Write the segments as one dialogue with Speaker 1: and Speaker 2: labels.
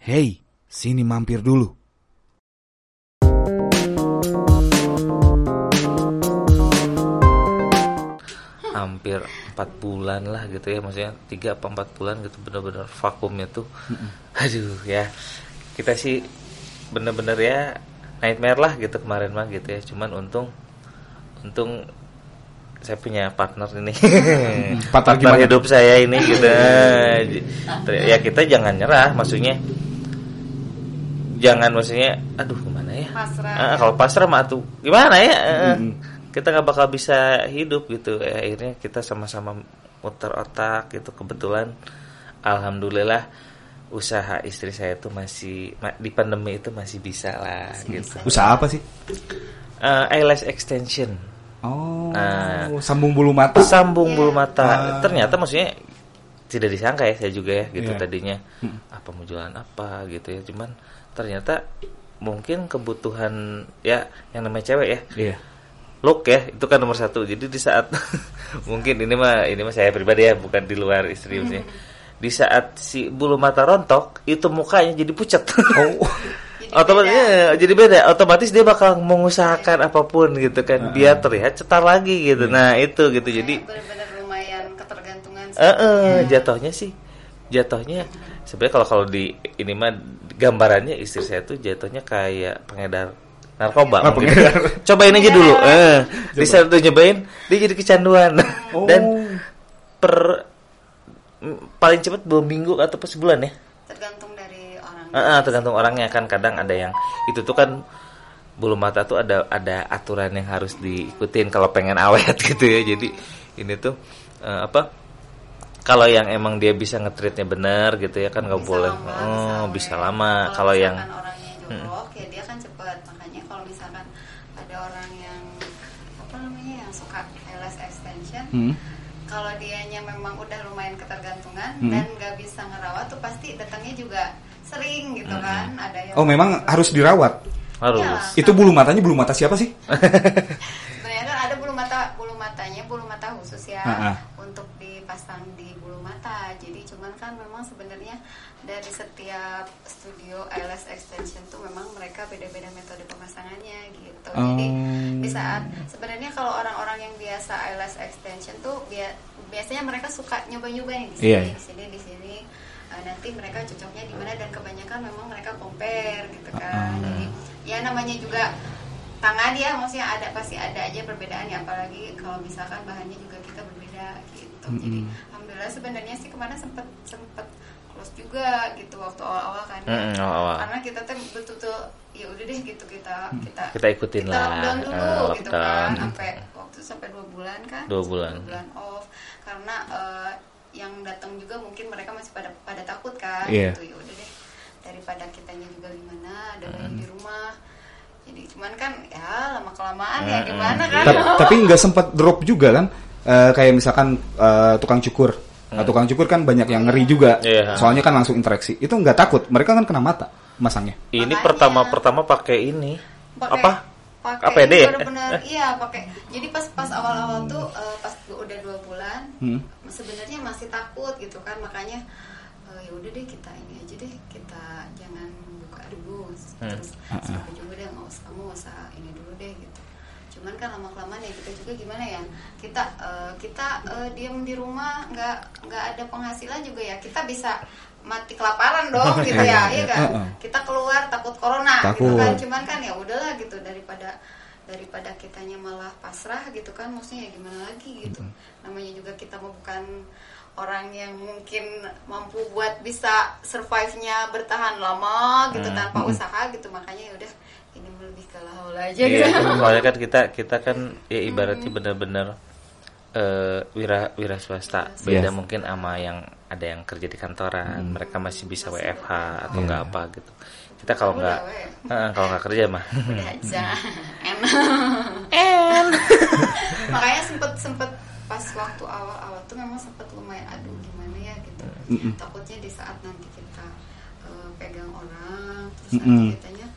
Speaker 1: Hei, sini mampir dulu.
Speaker 2: hampir empat bulan lah gitu ya maksudnya tiga apa empat bulan gitu bener-bener vakumnya tuh. Aduh ya. Kita sih bener-bener ya nightmare lah gitu kemarin mah gitu ya. Cuman untung untung saya punya partner ini.
Speaker 1: Partner
Speaker 2: partner hidup saya ini gitu. Ya kita jangan nyerah maksudnya jangan maksudnya aduh gimana ya
Speaker 3: Pasrah.
Speaker 2: Ah, kalau pasrah mah tuh gimana ya Eh,
Speaker 1: Mm.
Speaker 2: kita nggak bakal bisa hidup gitu ya akhirnya kita sama-sama muter otak gitu kebetulan alhamdulillah usaha istri saya tuh masih ma- di pandemi itu masih bisa lah gitu
Speaker 1: Usaha apa sih?
Speaker 2: Eh, eyelash extension
Speaker 1: Oh,
Speaker 2: Nah.
Speaker 1: sambung bulu mata.
Speaker 2: sambung bulu
Speaker 1: Ah.
Speaker 2: mata ternyata maksudnya tidak disangka ya saya juga ya gitu
Speaker 1: Iya.
Speaker 2: tadinya apa mau jualan apa gitu ya cuman ternyata mungkin kebutuhan ya yang namanya cewek ya.
Speaker 1: Iya.
Speaker 2: look ya itu kan nomor satu. Jadi di saat mungkin ini mah ini mah saya pribadi ya bukan di luar istri maksudnya. Di saat si bulu mata rontok itu mukanya jadi pucat
Speaker 1: Oh.
Speaker 2: otomatis ya, jadi beda. Otomatis dia bakal mengusahakan apa pun gitu kan. Biar terlihat cetar lagi gitu. Nah itu gitu. Jadi
Speaker 3: benar-benar lumayan ketergantungan
Speaker 2: eh eh, jatuhnya sih jatuhnya sebenarnya kalau kalau di ini mah gambarannya istri saya tuh jatuhnya kayak pengedar narkoba.
Speaker 1: Oh,
Speaker 2: mungkin.
Speaker 1: pengedar.
Speaker 2: cobain aja dulu. Eh di saat tuh nyobain dia jadi kecanduan.
Speaker 1: Oh.
Speaker 2: dan per paling cepat dua minggu atau pas sebulan ya.
Speaker 3: Tergantung dari orang.
Speaker 2: Eh, eh, tergantung orangnya. Kan kadang ada yang itu tuh kan bulu mata tuh ada ada aturan yang harus diikutin kalau pengen awet gitu ya. Jadi ini tuh eh, apa kalau yang emang dia bisa ngetritnya benar gitu ya kan nggak
Speaker 3: Bisa
Speaker 2: boleh
Speaker 3: lama,
Speaker 2: oh,
Speaker 3: awet.
Speaker 2: bisa lama kalau yang
Speaker 3: orangnya jorok ya dia kan cepet makanya kalau misalkan ada orang yang apa namanya yang suka eyelash extension
Speaker 1: Hmm.
Speaker 3: kalau dianya memang udah lumayan ketergantungan
Speaker 1: Hmm.
Speaker 3: dan nggak bisa ngerawat tuh pasti datangnya juga sering gitu kan ada yang
Speaker 1: Oh, memang harus dirawat.
Speaker 2: harus
Speaker 3: Iyalah.
Speaker 1: Itu bulu matanya bulu mata siapa sih?
Speaker 3: sebenarnya kan ada bulu mata bulu matanya bulu mata khusus ya
Speaker 1: Ah, ah.
Speaker 3: untuk dipasang di bulu mata jadi cuman kan memang sebenarnya dari setiap studio eyelash extension tuh memang mereka beda-beda metode pemasangannya gitu jadi
Speaker 1: Oh.
Speaker 3: di saat sebenarnya kalau orang-orang yang biasa eyelash extension tuh bia- biasanya mereka suka nyoba-nyoba nih di sini
Speaker 1: Iya.
Speaker 3: di sini di sini Uh, nanti mereka cocoknya di mana dan kebanyakan memang mereka compare gitu
Speaker 1: Ah.
Speaker 3: kan jadi ya namanya juga tangan ya maksudnya ada pasti ada aja perbedaan ya apalagi kalau misalkan bahannya juga kita berbeda gitu jadi alhamdulillah sebenarnya sih kemarin sempet sempet close juga gitu waktu awal-awal kan ya.
Speaker 2: Mm-mm, awal-awal.
Speaker 3: karena kita tuh betul-betul ya udah deh gitu kita kita
Speaker 2: Kita ikutin
Speaker 3: kita
Speaker 2: lah,
Speaker 3: lockdown dulu
Speaker 2: eh,
Speaker 3: gitu kan sampai waktu sampai dua bulan kan
Speaker 2: Dua bulan.
Speaker 3: dua bulan off karena eh, yang datang juga mungkin mereka masih pada pada takut kan
Speaker 1: Iya.
Speaker 3: gitu ya udah deh daripada kitanya juga gimana ada bayi di rumah jadi cuman kan ya lama kelamaan ya gimana kan
Speaker 1: Ta- tapi nggak sempat drop juga kan? Eh, kayak misalkan eh, tukang cukur. Nah, tukang cukur kan banyak yang ngeri juga.
Speaker 2: Iya.
Speaker 1: Soalnya kan langsung interaksi. Itu nggak takut. Mereka kan kena mata masangnya.
Speaker 2: ini
Speaker 3: Makanya.
Speaker 2: pertama pertama pakai ini
Speaker 3: pakai
Speaker 2: apa
Speaker 3: pakai
Speaker 2: APD ya?
Speaker 3: bener-bener iya pakai jadi pas pas awal-awal tuh eh, pas udah dua bulan
Speaker 1: Hmm.
Speaker 3: sebenarnya masih takut gitu kan makanya eh, ya udah deh kita ini aja deh kita jangan buka dulu terus sampai juga deh nggak usah kamu nggak usah ini dulu deh gitu cuman kan lama kelamaan ya kita juga gimana ya kita eh, kita eh, diam di rumah nggak nggak ada penghasilan juga ya. Kita bisa mati kelaparan dong gitu ya iya. kan kita keluar takut corona gitu
Speaker 1: Takut.
Speaker 3: kan cuman kan ya udahlah gitu daripada daripada kitanya malah pasrah gitu kan maksudnya ya gimana lagi gitu. Namanya juga kita mau bukan orang yang mungkin mampu buat bisa survive-nya bertahan lama gitu tanpa usaha gitu. Makanya ya udah ini lebih ke laul aja
Speaker 2: Iya,
Speaker 3: gitu
Speaker 2: soalnya kan kita kita kan ya ibaratnya benar-benar eh, wira wira swasta. Beda
Speaker 1: Yes.
Speaker 2: mungkin sama yang ada yang kerja di kantoran, mereka masih bisa WFH atau
Speaker 1: Iya.
Speaker 2: nggak apa gitu. Kita kalau nggak eh, kalau nggak kerja mah.
Speaker 3: udah aja enak makanya sempet sempet pas waktu awal-awal tuh memang sempet lumayan aduh gimana ya gitu takutnya di saat nanti kita eh, pegang orang terus
Speaker 1: Mm-mm.
Speaker 3: nanti kitanya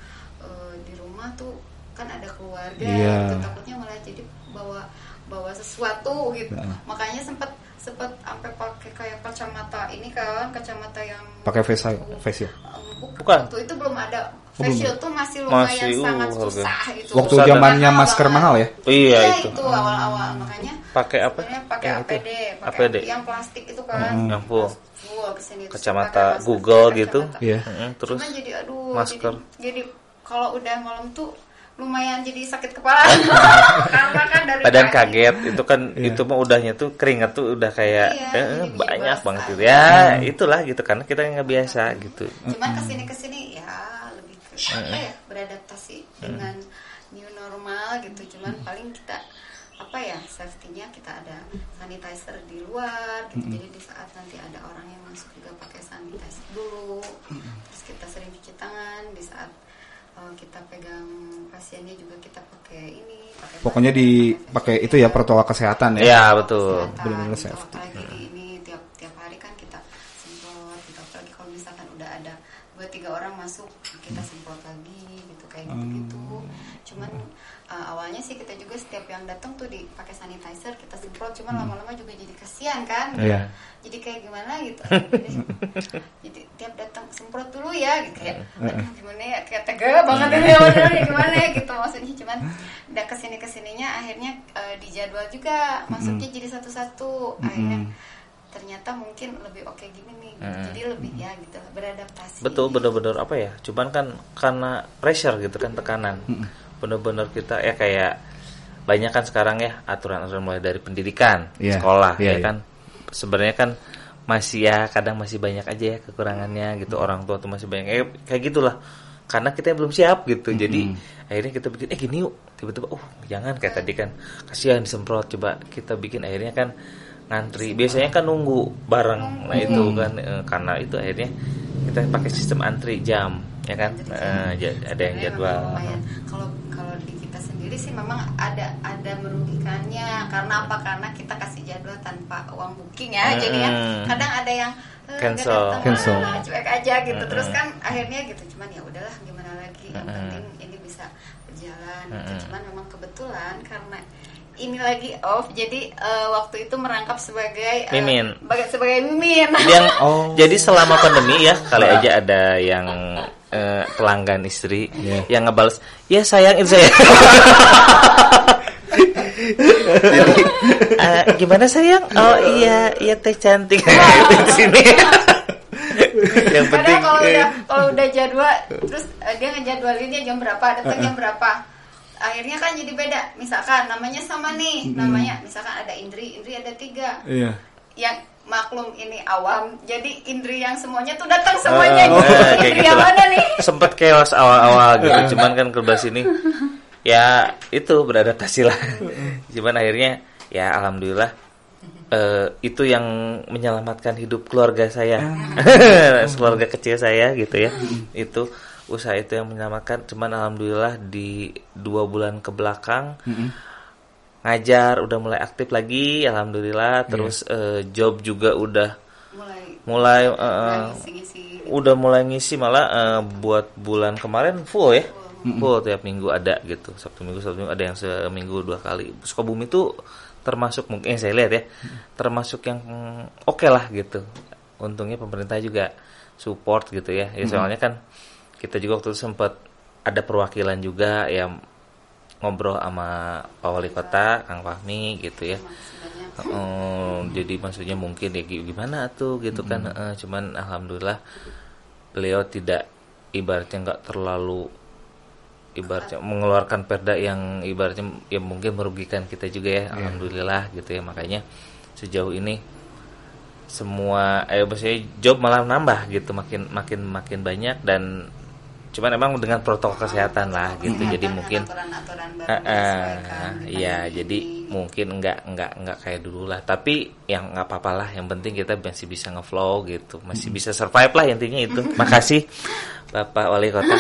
Speaker 3: eh, di rumah tuh kan ada keluarga
Speaker 1: Iya.
Speaker 3: gitu takutnya malah jadi bawa bawa sesuatu gitu makanya sempet sempet sampai pakai kayak kacamata ini kan kacamata yang
Speaker 1: Pakai face face ya.
Speaker 3: Bukan waktu itu belum ada
Speaker 1: Oh, belum.
Speaker 3: face shield tuh masih lumayan
Speaker 2: Masih, uh,
Speaker 3: sangat
Speaker 2: harga.
Speaker 3: susah gitu
Speaker 1: Waktu zamannya masker mahal ya?
Speaker 2: Iya,
Speaker 3: Iya
Speaker 2: itu.
Speaker 3: itu awal-awal makanya
Speaker 2: Pakai apa?
Speaker 3: pakai
Speaker 2: Yang itu.
Speaker 3: APD, pakai
Speaker 2: APD.
Speaker 3: yang plastik itu kan.
Speaker 2: Yang full.
Speaker 3: Full ke sini
Speaker 2: Kacamata Google
Speaker 3: kacamata.
Speaker 2: gitu.
Speaker 1: Iya.
Speaker 2: Mm-mm, terus
Speaker 3: Cuma jadi aduh
Speaker 2: masker.
Speaker 3: jadi, jadi kalau udah malam tuh lumayan jadi sakit kepala. Karena kan dari
Speaker 2: badan
Speaker 3: pagi.
Speaker 2: kaget itu kan
Speaker 1: Iya.
Speaker 2: itu mah udahnya tuh keringat tuh udah kayak
Speaker 3: Iya,
Speaker 2: eh,
Speaker 3: jadi
Speaker 2: banyak banget gitu. Ya itulah gitu karena kita nggak biasa gitu.
Speaker 3: Cuman ke sini ke sini ya lebih ke apa ya beradaptasi dengan new normal gitu. Cuman paling kita apa ya safety-nya kita ada sanitizer di luar gitu. Jadi di saat nanti ada orang yang masuk juga pakai sanitizer dulu terus kita sering cuci tangan di saat uh, kita pegang pasiennya juga kita pakai ini pakai
Speaker 1: Pokoknya dipakai
Speaker 3: face
Speaker 1: itu ya protokol kesehatan ya.
Speaker 2: ya betul
Speaker 3: Kesehatan,
Speaker 1: Benar-benar
Speaker 3: gitu.
Speaker 1: safety.
Speaker 3: apalagi di ini tiap tiap hari kan kita semprot gitu apalagi kalau misalkan udah ada dua tiga orang masuk kita semprot lagi gitu kayak gitu gitu cuman uh, awalnya sih kita juga setiap yang datang tuh dipakai sanitizer kita semprot. Cuman lama-lama juga jadi kasihan kan?
Speaker 1: Iya.
Speaker 3: jadi kayak gimana gitu? Jadi, jadi tiap datang semprot dulu ya gitu. Kayak aduh gimana ya? Kayak tega banget ini ya gimana ya gitu maksudnya. Cuman udah ke sini ke sininya akhirnya eh, dijadwal juga. Masuknya jadi satu-satu. Akhirnya ternyata mungkin lebih oke gini nih gitu. jadi lebih ya gitu beradaptasi.
Speaker 2: Betul bener-bener apa ya? Cuman kan karena pressure gitu kan tekanan. Bener-bener kita ya kayak banyak kan sekarang ya aturan-aturan mulai dari pendidikan
Speaker 1: Iya,
Speaker 2: sekolah
Speaker 1: iya,
Speaker 2: ya
Speaker 1: iya.
Speaker 2: kan. Sebenarnya kan masih ya kadang masih banyak aja ya kekurangannya gitu. Orang tua tuh masih banyak. Eh, kayak gitulah. Karena kita belum siap gitu. Jadi akhirnya kita bikin eh gini yuk. Tiba-tiba oh jangan kayak tadi kan. Kasihan disemprot. Coba kita bikin akhirnya kan ngantri. Biasanya kan nunggu bareng. Nah itu kan eh, karena itu akhirnya kita pakai sistem antri jam ya kan? Eh, ada yang jadwal.
Speaker 3: kalau kalau di sendiri sih memang ada ada merugikannya. Karena apa? Karena kita kasih jadwal tanpa uang booking ya. Jadi ya kadang ada yang eh,
Speaker 2: Cancel.
Speaker 3: datang,
Speaker 1: Cancel.
Speaker 3: ah, cuek aja gitu. Terus kan akhirnya gitu cuman ya udahlah gimana lagi? Yang penting ini bisa berjalan gitu. Cuman memang kebetulan karena ini lagi off jadi eh, waktu itu merangkap sebagai eh,
Speaker 2: Mimin.
Speaker 3: baga- sebagai mimin
Speaker 2: Jadi yang
Speaker 1: Oh.
Speaker 2: jadi selama pandemi ya kali aja ada yang eh, pelanggan istri
Speaker 1: Iya.
Speaker 2: yang ngebales, "Ya sayang itu saya." jadi eh, gimana sayang? Oh iya, iya teh cantik di sini. yang penting
Speaker 3: kalau udah kalau udah jadwal terus eh, dia ngejadwalinnya jam berapa, datang jam berapa. Akhirnya kan jadi beda. Misalkan namanya sama nih, namanya misalkan ada Indri, Indri ada tiga.
Speaker 1: Iya.
Speaker 3: Yang maklum ini awam, jadi Indri yang semuanya tuh datang semuanya.
Speaker 2: Eh,
Speaker 3: Gitu.
Speaker 2: kayak
Speaker 3: Indri
Speaker 2: gitu
Speaker 3: yang
Speaker 2: lah.
Speaker 3: mana nih?
Speaker 2: Sempet chaos awal-awal gitu, cuman kan kerba sini ya itu beradaptasi lah. cuman akhirnya ya alhamdulillah eh, itu yang menyelamatkan hidup keluarga saya, keluarga kecil saya gitu ya. Itu usaha itu yang menyelamatkan. Cuman alhamdulillah di dua bulan ke belakang ngajar udah mulai aktif lagi, alhamdulillah. Terus eh, job juga udah
Speaker 3: Mulai
Speaker 2: mulai eh,
Speaker 3: mulai ngisi-ngisi.
Speaker 2: udah mulai ngisi malah eh, buat bulan kemarin full ya. Full. Tiap minggu ada gitu. Sabtu minggu sabtu minggu ada yang seminggu dua kali. Sukabumi itu termasuk mungkin saya lihat ya termasuk yang mm, oke lah gitu. Untungnya pemerintah juga support gitu ya. Ya soalnya kan kita juga waktu itu sempat ada perwakilan juga yang ngobrol sama Pak Wali Kota Kang Fahmi gitu ya. Oh, jadi maksudnya mungkin ya gi- gimana tuh gitu kan eh, cuman alhamdulillah beliau tidak ibaratnya nggak terlalu ibaratnya mengeluarkan perda yang ibaratnya ya mungkin merugikan kita juga ya alhamdulillah gitu ya. Makanya sejauh ini semua eh maksudnya job malah nambah gitu makin makin makin banyak dan cuman emang dengan protokol kesehatan lah gitu jadi
Speaker 3: Kan
Speaker 2: mungkin
Speaker 3: aturan-aturan
Speaker 2: Iya,
Speaker 3: pandemi
Speaker 2: jadi mungkin nggak nggak nggak kayak dulu lah. Tapi yang nggak apa-apa lah. Yang penting kita masih bisa ngeflow gitu, masih bisa survive lah intinya itu. Makasih Bapak Wali Kota,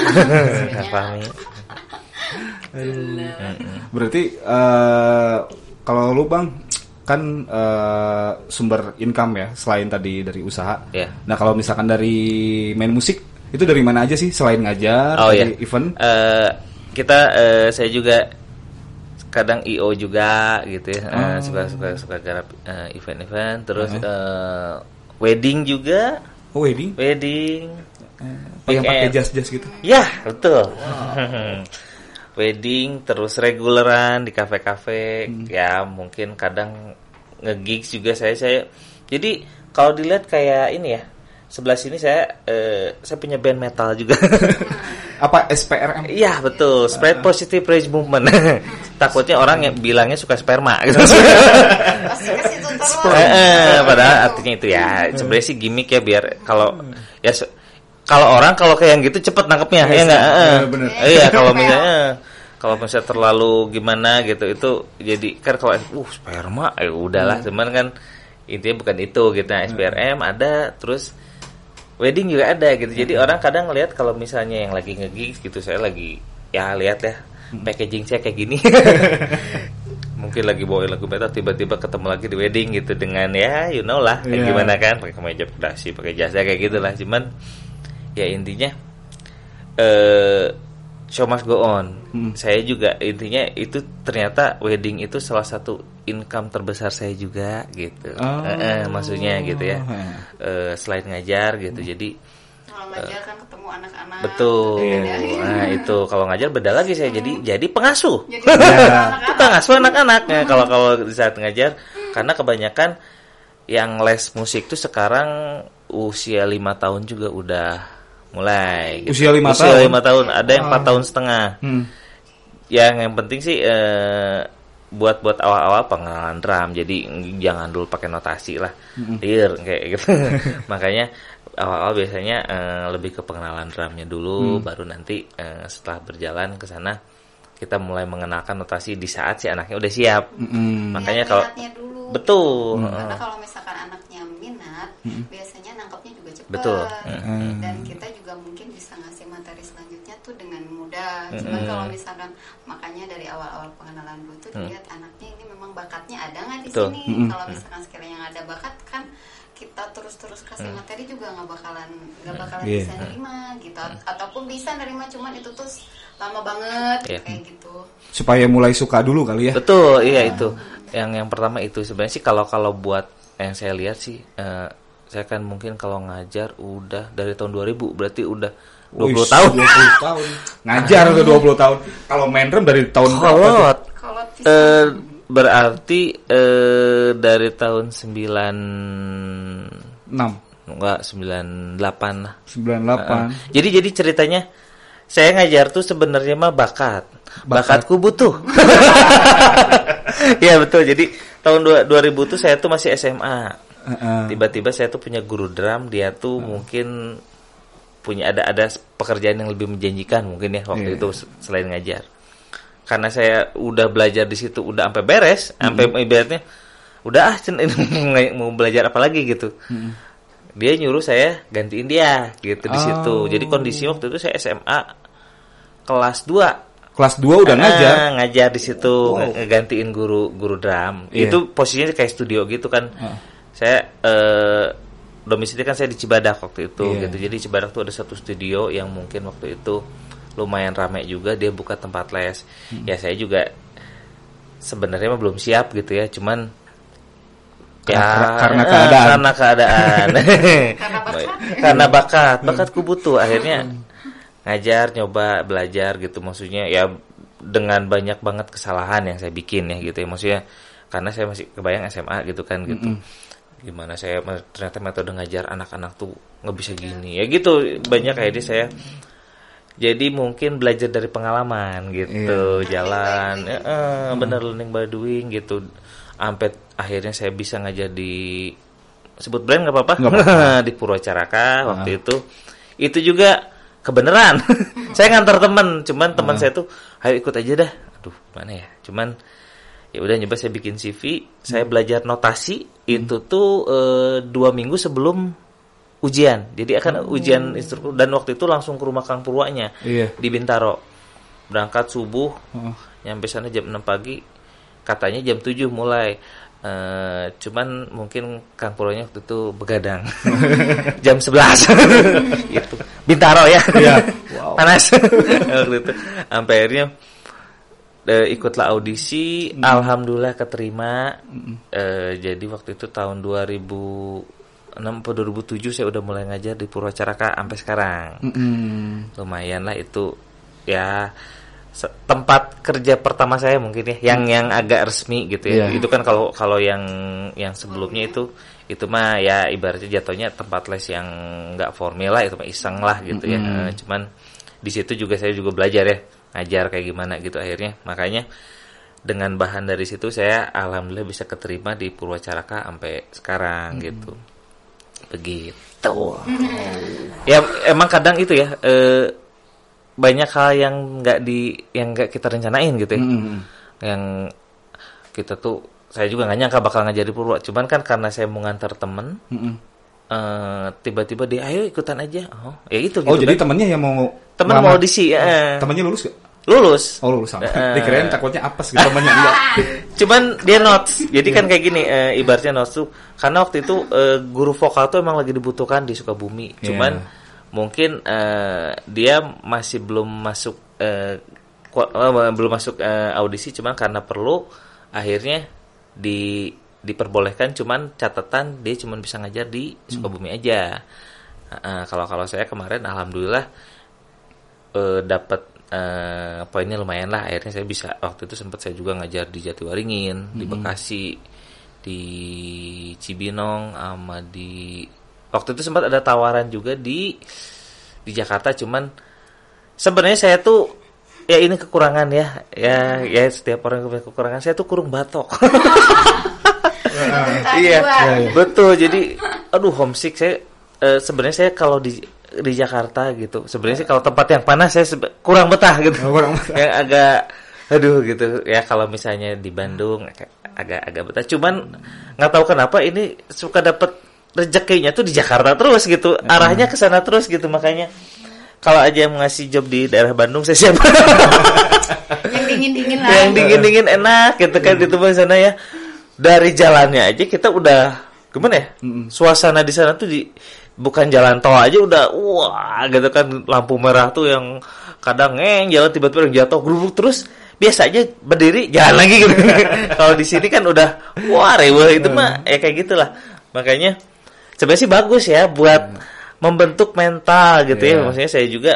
Speaker 2: Fahmi.
Speaker 1: Berarti eh, kalau lu bang kan eh, sumber income ya selain tadi dari usaha.
Speaker 2: Iya.
Speaker 1: Nah kalau misalkan dari main musik itu dari mana aja sih selain ngajar
Speaker 2: Oh
Speaker 1: dari
Speaker 2: ya,
Speaker 1: event?
Speaker 2: Eh, kita eh, saya juga kadang io juga gitu ya, Eh,
Speaker 1: Oh.
Speaker 2: suka suka suka garap eh, event-event, terus eh, wedding juga,
Speaker 1: Oh wedding?
Speaker 2: wedding
Speaker 1: Oh, yang pakai jas-jas gitu.
Speaker 2: Ya, betul. Wedding terus reguleran di kafe-kafe. Ya, mungkin kadang nge-gigs juga saya saya. Jadi kalau dilihat kayak ini ya. Sebelah sini saya eh, saya punya band metal juga.
Speaker 1: Apa SPRM?
Speaker 2: Iya, betul. Spread positive rage movement. Takutnya orang yang bilangnya suka sperma gitu. Eh, eh, padahal artinya itu ya sebenarnya sih gimmick ya biar kalau ya kalau orang kalau kayak yang gitu cepet nangkepnya ya enggak
Speaker 1: Iya, bener.
Speaker 2: iya kalau misalnya kalau misalnya terlalu gimana gitu itu jadi kan kalau uh sperma ya udahlah cuman kan intinya bukan itu gitu nah, SPRM ada terus wedding juga ada gitu. Jadi orang kadang ngelihat kalau misalnya yang lagi nge gitu saya lagi ya lihat ya packaging saya kayak gini. Mungkin lagi bawain lagu metal tiba-tiba ketemu lagi di wedding gitu dengan ya you know lah kayak
Speaker 1: Iya.
Speaker 2: gimana kan? Pakai kemeja pedasi pakai jasa kayak gitulah. Cuman ya intinya eh show must go on.
Speaker 1: Hmm.
Speaker 2: saya juga intinya itu ternyata wedding itu salah satu income terbesar saya juga gitu.
Speaker 1: Oh.
Speaker 2: Eh, eh, maksudnya gitu ya.
Speaker 1: Hmm.
Speaker 2: Eh, selain ngajar gitu jadi
Speaker 3: kalau ngajar kan ketemu anak-anak.
Speaker 2: Betul.
Speaker 3: Beda.
Speaker 2: nah itu. Kalau ngajar beda lagi saya jadi jadi pengasuh.
Speaker 3: Jadi
Speaker 1: Ya.
Speaker 3: anak-anak.
Speaker 2: Kita ngasuh anak-anak. Ya kalau kalau di saat ngajar karena kebanyakan yang les musik tuh sekarang usia lima tahun juga udah mulai gitu.
Speaker 1: Usia lima
Speaker 2: usia
Speaker 1: tahun?
Speaker 2: lima tahun ada yang empat
Speaker 1: Ah.
Speaker 2: tahun setengah.
Speaker 1: Hmm.
Speaker 2: yang yang penting sih eh, buat buat awal-awal pengenalan drum jadi jangan dulu pakai notasi lah. Dear, kayak gitu. Makanya awal-awal biasanya eh, lebih ke pengenalan drumnya dulu baru nanti eh, setelah berjalan ke sana kita mulai mengenalkan notasi di saat si anaknya udah siap.
Speaker 1: Mm-mm.
Speaker 2: makanya
Speaker 3: Lihat
Speaker 2: kalau
Speaker 3: dulu.
Speaker 2: Betul.
Speaker 3: Karena kalau misalkan anaknya minat biasanya nangkepnya juga cepat
Speaker 2: Betul.
Speaker 3: dan kita juga mudah cuman kalau misalkan makanya dari awal-awal pengenalan dulu tuh dilihat anaknya ini memang bakatnya ada nggak di
Speaker 2: Betul.
Speaker 3: sini? Kalau misalkan sekiranya nggak ada bakat kan kita terus-terus kasih materi juga nggak bakalan nggak bakalan
Speaker 1: Iya.
Speaker 3: bisa nerima gitu. Ataupun bisa nerima cuman itu tuh lama banget
Speaker 2: Iya.
Speaker 3: kayak gitu.
Speaker 1: Supaya mulai suka dulu kali ya.
Speaker 2: betul iya itu. Yang yang pertama itu. Sebenarnya sih kalau kalau buat yang saya lihat sih eh, saya kan mungkin kalau ngajar udah dari tahun 2000 berarti udah 20
Speaker 1: Wih,
Speaker 2: tahun
Speaker 1: 20 tahun. Ngajar udah 20 tahun. Kalau main drum dari tahun berapa tuh?
Speaker 2: kolot Eh, berarti eh, dari tahun 9
Speaker 1: 6,
Speaker 2: enggak 98 lah.
Speaker 1: 98.
Speaker 2: Jadi jadi ceritanya saya ngajar tuh sebenarnya mah bakat.
Speaker 1: Bakat.
Speaker 2: Bakatku butuh. Iya betul. Jadi tahun dua- 2000 tuh saya tuh masih SMA.
Speaker 1: Heeh.
Speaker 2: Tiba-tiba saya tuh punya guru drum, dia tuh mungkin punya ada ada pekerjaan yang lebih menjanjikan mungkin ya waktu
Speaker 1: Iya.
Speaker 2: itu selain ngajar. Karena saya udah belajar di situ udah sampai beres, sampai ibaratnya udah ah mau belajar apa lagi gitu. Dia nyuruh saya gantiin dia gitu di situ.
Speaker 1: Oh.
Speaker 2: Jadi kondisi waktu itu saya SMA kelas 2
Speaker 1: Kelas 2 udah ngajar.
Speaker 2: Ah, ngajar di situ
Speaker 1: Wow.
Speaker 2: ngegantiin guru guru drum.
Speaker 1: Iya.
Speaker 2: Itu posisinya kayak studio gitu kan.
Speaker 1: Ah.
Speaker 2: Saya eh domisili kan saya di Cibadak waktu itu
Speaker 1: Iya.
Speaker 2: gitu. Jadi Cibadak tuh ada satu studio yang mungkin waktu itu lumayan ramai juga dia buka tempat les.
Speaker 1: Hmm.
Speaker 2: Ya saya juga sebenarnya mah belum siap gitu ya, cuman
Speaker 1: Karena- karena
Speaker 2: eh,
Speaker 1: keadaan.
Speaker 2: karena keadaan
Speaker 3: Karena bakat.
Speaker 2: karena bakat bakatku butuh akhirnya ngajar nyoba belajar gitu maksudnya ya dengan banyak banget kesalahan yang saya bikin ya gitu ya maksudnya karena saya masih kebayang SMA gitu kan gitu gimana saya ternyata metode ngajar anak-anak tuh nggak bisa gini. Ya gitu banyak akhirnya saya jadi mungkin belajar dari pengalaman gitu jalan. ya, eh, bener learning by doing gitu. Sampai akhirnya saya bisa ngajar di sebut brand nggak apa-apa? Di Purwacaraka waktu itu. Itu juga kebenaran. Saya ngantar teman cuman teman saya tuh ayo ikut aja dah. Aduh mana ya? Cuman ya udah nyoba saya bikin CV saya belajar notasi itu tuh eh, dua minggu sebelum ujian. Jadi akan ujian instruktur. Dan waktu itu langsung ke rumah Kang Purwanya
Speaker 1: Iya.
Speaker 2: di Bintaro. Berangkat subuh
Speaker 1: Oh.
Speaker 2: nyampe sana jam 6 pagi. Katanya jam 7 mulai. Eh, cuman mungkin Kang Purwanya waktu itu begadang. Jam 11 itu Bintaro ya.
Speaker 1: Iya. Wow.
Speaker 2: panas waktu itu. Sampai akhirnya eh, ikutlah audisi alhamdulillah keterima Eh, jadi waktu itu tahun 2000 atau 2007 saya udah mulai ngajar di Purwacaraka sampai sekarang.
Speaker 1: Mm-mm.
Speaker 2: Lumayan lah itu ya tempat kerja pertama saya mungkin ya yang yang agak resmi gitu ya.
Speaker 1: Iya.
Speaker 2: Itu kan kalau kalau yang yang sebelumnya itu itu mah ya ibaratnya jatuhnya tempat les yang nggak formal lah itu mah iseng lah gitu ya.
Speaker 1: Mm-mm.
Speaker 2: Eh, Cuman di situ juga saya juga belajar ya ngajar kayak gimana gitu akhirnya. Makanya dengan bahan dari situ saya alhamdulillah bisa keterima di Purwacaraka sampai sekarang gitu. Begitu. Ya emang kadang itu ya eh, banyak hal yang nggak di yang nggak kita rencanain gitu ya.
Speaker 1: Mm-mm.
Speaker 2: yang kita tuh saya juga nggak nyangka bakal ngajar di Purwa. Cuman kan karena saya mau ngantar temen
Speaker 1: Mm-mm.
Speaker 2: Eh, tiba-tiba dia ayo ikutan aja oh ya itu
Speaker 1: Oh
Speaker 2: gitu
Speaker 1: jadi
Speaker 2: kan.
Speaker 1: temennya yang mau
Speaker 2: temen
Speaker 1: ngelamar?
Speaker 2: mau audisi ya
Speaker 1: Temennya lulus gak?
Speaker 2: lulus
Speaker 1: Oh lulus sama.
Speaker 2: Eh.
Speaker 1: Dikirain takutnya apes gitu temennya enggak.
Speaker 2: Cuman dia notes. Jadi kan kayak gini, eh, ibaratnya notes tuh karena waktu itu eh, guru vokal tuh emang lagi dibutuhkan di Sukabumi. Cuman
Speaker 1: Iya.
Speaker 2: mungkin eh, dia masih belum masuk eh, ku- eh, belum masuk eh, audisi cuman karena perlu akhirnya di diperbolehkan cuman catatan dia cuman bisa ngajar di Sukabumi aja. Eh, kalau kalau saya kemarin alhamdulillah eh, dapat eh, poinnya lumayan lah. Akhirnya saya bisa waktu itu sempat saya juga ngajar di Jatiwaringin di Bekasi di Cibinong sama di waktu itu sempat ada tawaran juga di di Jakarta cuman sebenarnya saya tuh ya ini kekurangan ya. Ya ya setiap orang punya kekurangan saya tuh kurung batok iya betul. Jadi aduh homesick saya eh, sebenarnya saya kalau di di Jakarta gitu sebenarnya sih kalau tempat yang panas saya sebe- kurang betah gitu.
Speaker 1: Oh, kurang betah.
Speaker 2: yang agak aduh gitu. Ya kalau misalnya di Bandung agak agak, betah. Cuman nggak tahu kenapa ini suka dapet rezekinya tuh di Jakarta terus gitu. Arahnya ke sana terus gitu. Makanya kalau aja yang ngasih job di daerah Bandung saya siap.
Speaker 3: Yang dingin dingin lah.
Speaker 2: Yang dingin dingin enak gitu kan di tempat sana ya dari jalannya aja kita udah gimana ya? Suasana di sana tuh di bukan jalan tol aja udah wah gitu kan lampu merah tuh yang kadang ngeng jalan tiba-tiba yang jatuh gerubuk terus biasanya berdiri jalan lagi gitu. Kalau di sini kan udah wah rewel itu mah ya kayak gitulah. Makanya sebenarnya sih bagus ya buat membentuk mental gitu ya.
Speaker 1: Iya.
Speaker 2: maksudnya saya juga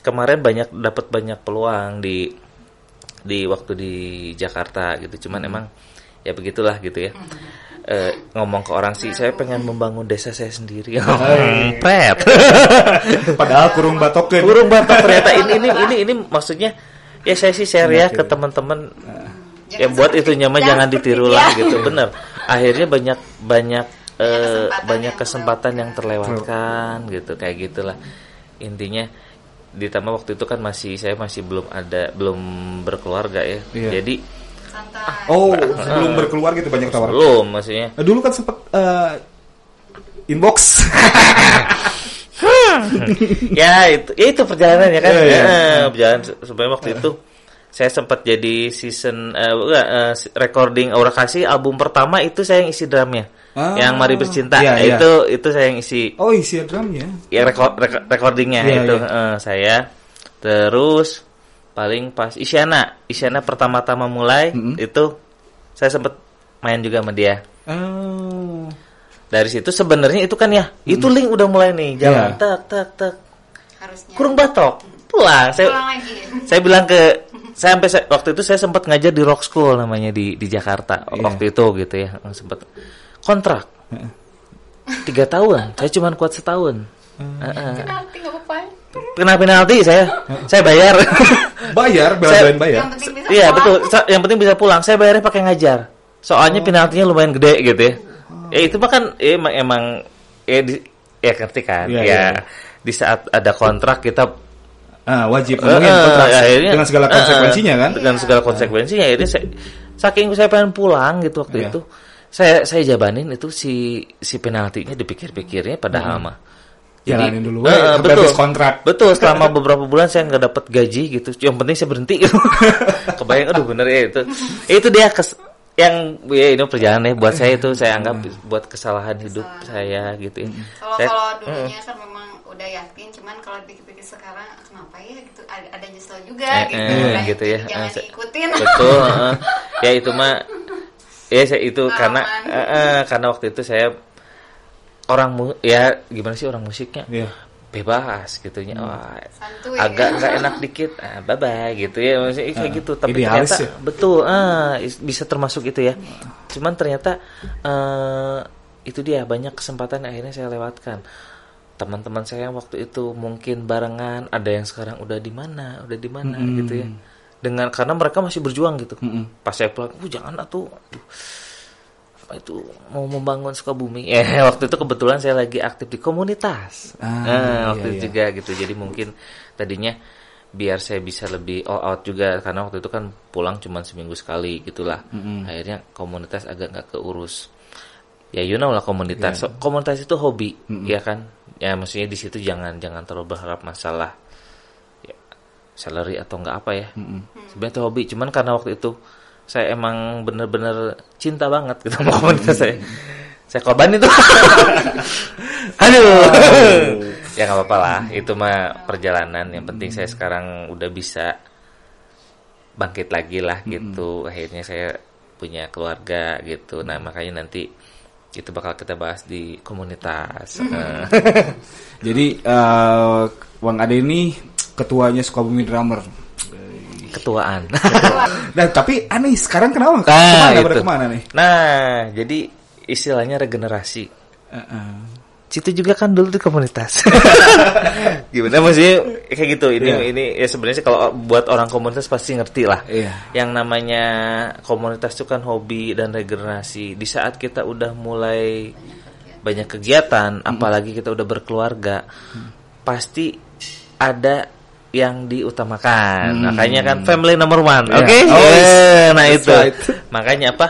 Speaker 2: kemarin banyak dapat banyak peluang di di waktu di Jakarta gitu. Cuman emang ya begitulah gitu ya. Eh, ngomong ke orang sih saya pengen membangun desa saya sendiri. Pret.
Speaker 1: Padahal kurung batok
Speaker 2: burung batok ternyata ini ini ini ini maksudnya ya saya sih share ya ke teman-teman ya buat itu nyaman
Speaker 3: jangan
Speaker 2: ditiru lah gitu. Bener. Akhirnya banyak banyak eh,
Speaker 3: kesempatan
Speaker 2: banyak kesempatan yang terlewatkan gitu kayak gitulah. Intinya ditambah waktu itu kan masih saya masih belum ada belum berkeluarga ya.
Speaker 1: Iya.
Speaker 2: jadi
Speaker 3: santai
Speaker 1: Oh, sebelum berkeluar gitu banyak tawaran.
Speaker 2: belum maksudnya
Speaker 1: Eh, Dulu kan sempet eh, inbox.
Speaker 2: ya itu ya itu perjalanannya kan
Speaker 1: Iya, iya.
Speaker 2: Eh, perjalanan sebenarnya waktu itu saya sempat jadi season eh, enggak, eh, recording Aura Kasih album pertama itu saya yang isi drumnya
Speaker 1: Ah,
Speaker 2: yang Mari Bercinta
Speaker 1: iya, iya.
Speaker 2: itu itu saya yang isi
Speaker 1: Oh, isi drumnya.
Speaker 2: ya record, rek- recordingnya
Speaker 1: Iya,
Speaker 2: itu
Speaker 1: iya.
Speaker 2: eh, saya terus paling pas Isyana. Isyana pertama-tama mulai
Speaker 1: Mm-mm.
Speaker 2: itu saya sempat main juga sama dia.
Speaker 1: Oh.
Speaker 2: dari situ sebenarnya itu kan ya itu link udah mulai nih jalan
Speaker 1: Iya.
Speaker 2: tak tak tak
Speaker 3: harusnya.
Speaker 2: Kurung batok. Pulang. Saya
Speaker 3: pulang lagi.
Speaker 2: saya bilang ke saya sampai saya- waktu itu saya sempat ngajar di Rock School namanya di di Jakarta.
Speaker 1: Iya.
Speaker 2: waktu itu gitu ya sempat kontrak. Tiga tahun. Saya cuma kuat setahun.
Speaker 3: Apa-apa
Speaker 2: kena penalti saya. Saya bayar.
Speaker 1: Bayar, bela-belain bayar.
Speaker 2: iya betul. Sa- yang penting bisa pulang. Saya bayarnya pakai ngajar. Soalnya penaltinya lumayan gede gitu ya. Ya itu mah kan ya, emang emang ya, di, ya ngerti kan?
Speaker 1: Iya,
Speaker 2: ya
Speaker 1: iya.
Speaker 2: di saat ada kontrak kita
Speaker 1: Ah, wajib ngomongin
Speaker 2: eh,
Speaker 1: kontrak
Speaker 2: akhirnya-
Speaker 1: dengan segala
Speaker 2: eh,
Speaker 1: konsekuensinya kan.
Speaker 2: dengan segala konsekuensinya. Akhirnya saya, saking saya pengen pulang gitu waktu
Speaker 1: Iya.
Speaker 2: itu saya saya jabanin itu si si penaltinya dipikir-pikirnya padahal mah
Speaker 1: Jalanin dulu,
Speaker 2: eh, eh,
Speaker 1: sampai
Speaker 2: betul.
Speaker 1: habis kontrak.
Speaker 2: betul selama beberapa bulan saya nggak dapat gaji gitu. Yang penting saya berhenti. Kebayang aduh bener ya itu. Itu dia kes, yang ya ini perjalanan ya buat saya itu. Saya anggap buat kesalahan hidup saya gitu ya.
Speaker 3: kalau
Speaker 2: Saya-
Speaker 3: kalau dulunya kan memang udah yakin cuman kalau dipikir-pikir sekarang kenapa ya? gitu. Ada, ada nyesel juga
Speaker 2: Eh,
Speaker 3: gitu.
Speaker 2: eh, gitu ya.
Speaker 3: jangan
Speaker 2: Eh,
Speaker 3: diikutin.
Speaker 2: Betul heeh. ya itu mah ya saya itu karena
Speaker 3: Pengalaman.
Speaker 2: eh, eh, karena waktu itu saya orang mu ya gimana sih orang musiknya
Speaker 1: Iya.
Speaker 2: bebas gitu ya Wah,
Speaker 3: Santuy.
Speaker 2: agak nggak enak dikit ah, bye bye gitu ya maksudnya kayak
Speaker 1: Ah,
Speaker 2: gitu tapi ternyata
Speaker 1: ya.
Speaker 2: betul ah is- bisa termasuk itu ya cuman ternyata eh itu dia banyak kesempatan yang akhirnya saya lewatkan teman-teman saya yang waktu itu mungkin barengan ada yang sekarang udah di mana udah di mana
Speaker 1: Mm-mm.
Speaker 2: gitu ya dengan karena mereka masih berjuang gitu
Speaker 1: Mm-mm.
Speaker 2: pas saya pulang uh jangan atuh apa itu mau membangun Sukabumi ya waktu itu kebetulan saya lagi aktif di komunitas
Speaker 1: Ah,
Speaker 2: Nah,
Speaker 1: iya,
Speaker 2: waktu itu
Speaker 1: iya.
Speaker 2: juga gitu jadi mungkin tadinya biar saya bisa lebih all out juga karena waktu itu kan pulang cuma seminggu sekali gitulah
Speaker 1: Mm-mm.
Speaker 2: akhirnya komunitas agak nggak keurus ya you know lah komunitas
Speaker 1: Iya.
Speaker 2: So, komunitas itu hobi
Speaker 1: Mm-mm.
Speaker 2: ya kan ya maksudnya di situ jangan jangan terlalu berharap masalah ya, salary atau enggak apa ya
Speaker 1: Mm-mm.
Speaker 2: sebenarnya itu hobi cuman karena waktu itu saya emang bener-bener cinta banget gitu sama komunitas saya saya korban itu aduh. Ya nggak apa-apa lah. Itu mah perjalanan. Yang penting saya sekarang udah bisa bangkit lagi lah gitu. Akhirnya saya punya keluarga gitu. Nah makanya nanti itu bakal kita bahas di komunitas. Eh,
Speaker 1: Jadi Bang Ade ini ketuanya Sukabumi Drummer.
Speaker 2: ketuaan
Speaker 1: Nah, tapi aneh sekarang kenapa?
Speaker 2: Nah,
Speaker 1: ke mana, pada
Speaker 2: itu.
Speaker 1: ke mana nih?
Speaker 2: nah jadi istilahnya regenerasi
Speaker 1: Heeh.
Speaker 2: situ juga kan dulu di komunitas. Gimana maksudnya kayak gitu. Ini
Speaker 1: Iya.
Speaker 2: ini ya sebenarnya sih kalau buat orang komunitas pasti ngerti lah.
Speaker 1: Iya.
Speaker 2: Yang namanya komunitas itu kan hobi dan regenerasi. Di saat kita udah mulai banyak kegiatan, apalagi kita udah berkeluarga, pasti ada yang diutamakan. Makanya kan family number one.
Speaker 1: Iya.
Speaker 2: Oke.
Speaker 1: Oh, yes.
Speaker 2: Nah
Speaker 1: That's
Speaker 2: itu.
Speaker 1: right.
Speaker 2: Makanya apa?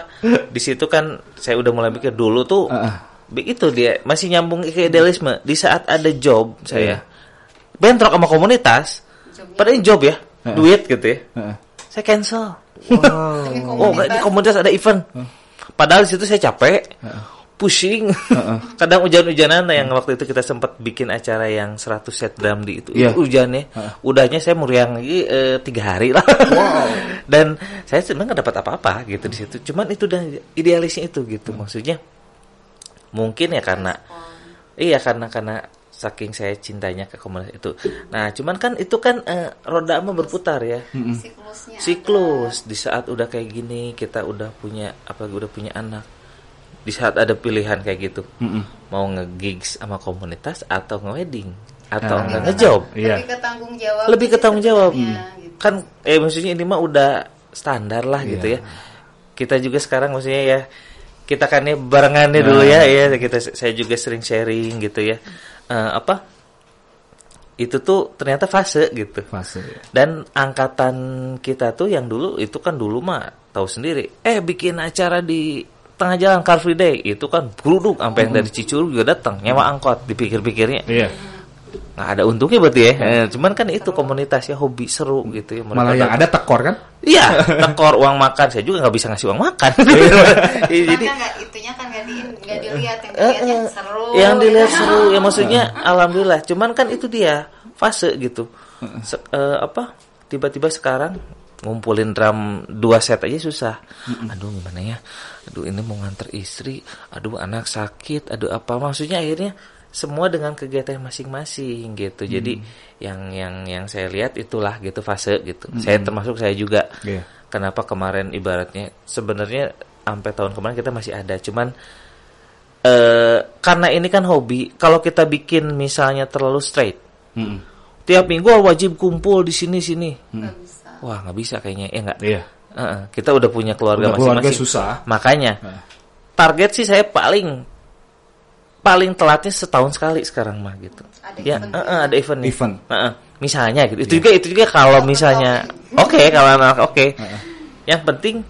Speaker 2: Di situ kan saya udah mulai mikir dulu tuh
Speaker 1: Heeh.
Speaker 2: begitu dia masih nyambung ke idealisme di saat ada job
Speaker 1: Iya.
Speaker 2: saya bentrok sama komunitas
Speaker 3: Jobnya
Speaker 2: pada ini job ya
Speaker 1: Heeh.
Speaker 2: duit gitu ya
Speaker 1: Heeh.
Speaker 2: saya cancel
Speaker 1: Wow.
Speaker 2: Oh di komunitas ada event padahal di situ saya capek pusing kadang hujan-hujanan yang waktu itu kita sempat bikin acara yang 100 set drum di itu
Speaker 1: Iya.
Speaker 2: hujannya. Udahnya saya meriang lagi eh, tiga hari lah. Dan saya sebenarnya nggak dapat apa-apa gitu di situ. Cuman itu dan idealisnya itu gitu. Maksudnya mungkin ya karena iya karena karena saking saya cintanya ke komunitas itu. Nah cuman kan itu kan eh, roda mah berputar ya.
Speaker 3: Siklusnya
Speaker 2: siklus. Di saat udah kayak gini kita udah punya apalagi udah punya anak di saat ada pilihan kayak gitu
Speaker 1: Mm-mm.
Speaker 2: mau nge-gigs sama komunitas atau nge-wedding atau
Speaker 1: Ah.
Speaker 2: nggak ngejob
Speaker 3: ada.
Speaker 1: Iya.
Speaker 3: lebih ke tanggung jawab
Speaker 2: lebih ke tanggung jawab
Speaker 3: gitu.
Speaker 2: kan eh maksudnya ini mah udah standar lah gitu
Speaker 1: Iya.
Speaker 2: ya kita juga sekarang maksudnya ya kita kan ya barengannya dulu ya ya kita saya juga sering sharing gitu ya Eh, apa itu tuh ternyata fase gitu
Speaker 1: Fase. ya.
Speaker 2: dan angkatan kita tuh yang dulu itu kan dulu mah tahu sendiri. Eh bikin acara di tengah jalan Car Free Day itu kan geruduk sampai yang dari Cicurug juga datang nyewa angkot dipikir-pikirnya
Speaker 1: Iya.
Speaker 2: nggak ada untungnya berarti ya. Eh, cuman kan itu komunitasnya hobi seru gitu ya. Mereka
Speaker 1: Malah yang ada tekor kan?
Speaker 2: Iya, tekor uang makan saya juga nggak bisa ngasih uang makan. Iya,
Speaker 3: jadi
Speaker 2: Jadi
Speaker 3: nggak itunya kan nggak di nggak dilihat yang
Speaker 2: Eh,
Speaker 3: dilihatnya
Speaker 2: eh,
Speaker 3: seru
Speaker 2: yang dilihat
Speaker 3: gitu.
Speaker 2: seru ya maksudnya alhamdulillah cuman kan itu dia fase gitu Se- eh, apa tiba-tiba sekarang ngumpulin drum dua set aja susah. Aduh gimana ya? Aduh ini mau nganter istri. Aduh anak sakit. Aduh apa? Maksudnya akhirnya semua dengan kegiatan masing-masing gitu. Jadi yang yang yang saya lihat itulah gitu fase gitu. Saya termasuk saya juga.
Speaker 1: Iya.
Speaker 2: kenapa kemarin ibaratnya sebenarnya sampai tahun kemarin kita masih ada. Cuman eh karena ini kan hobi kalau kita bikin misalnya terlalu straight
Speaker 1: Mm-mm.
Speaker 2: tiap minggu wajib kumpul di sini sini.
Speaker 3: Bisa
Speaker 2: wah nggak bisa kayaknya ya nggak
Speaker 1: Iya.
Speaker 2: Heeh, kita udah punya keluarga
Speaker 1: Udah keluarga
Speaker 2: masing-masing
Speaker 1: susah.
Speaker 2: makanya
Speaker 1: Heeh.
Speaker 2: target sih saya paling paling telatnya setahun sekali sekarang mah gitu
Speaker 3: Ada
Speaker 2: ya
Speaker 3: event
Speaker 2: heeh, ada event nih.
Speaker 1: Event.
Speaker 2: Heeh, misalnya gitu itu juga itu juga kalau misalnya oke kalau anak oke yang penting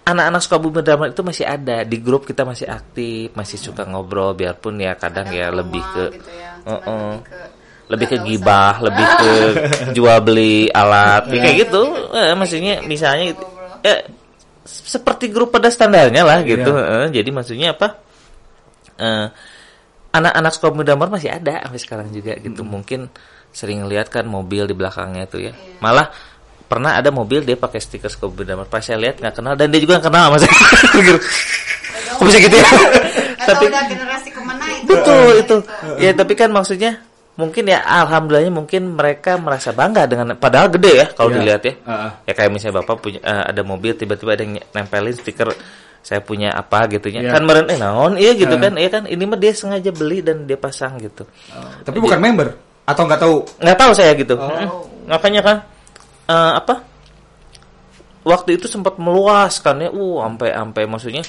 Speaker 2: anak-anak Sukabumi Drama itu masih ada di grup kita masih aktif masih suka ngobrol biarpun ya kadang
Speaker 3: Kadang
Speaker 2: ya lebih ke
Speaker 3: gitu ya, cuman
Speaker 2: Heeh.
Speaker 3: lebih ke
Speaker 2: lebih ke gibah, lebih ke jual beli alat, ya kayak gitu. Eh, maksudnya misalnya itu, ya, seperti grup pada standarnya lah gitu. Eh, jadi maksudnya apa? Eh, anak-anak Sukabumi Damar masih ada sampai sekarang juga gitu. Mungkin sering lihat kan mobil di belakangnya tuh ya. Malah pernah ada mobil dia pakai stiker Sukabumi Damar. Pas saya lihat nggak kenal dan dia juga nggak kenal sama saya. Kok bisa gitu ya? Tapi
Speaker 3: udah generasi ke mana itu
Speaker 2: betul itu ya tapi kan maksudnya mungkin ya alhamdulillahnya mungkin mereka merasa bangga dengan padahal gede ya kalau
Speaker 1: Iya.
Speaker 2: dilihat ya
Speaker 1: Heeh.
Speaker 2: ya kayak misalnya bapak punya eh, ada mobil tiba-tiba ada yang nempelin stiker saya punya apa gitu ya
Speaker 1: Iya.
Speaker 2: kan meren eh naon iya gitu
Speaker 1: Heeh.
Speaker 2: kan iya kan ini mah dia sengaja beli dan dia pasang gitu
Speaker 1: Tapi bukan member atau nggak tahu.
Speaker 2: nggak tahu saya gitu
Speaker 1: Oh.
Speaker 2: Makanya kan eh, apa waktu itu sempat meluas kan ya uh sampai sampai maksudnya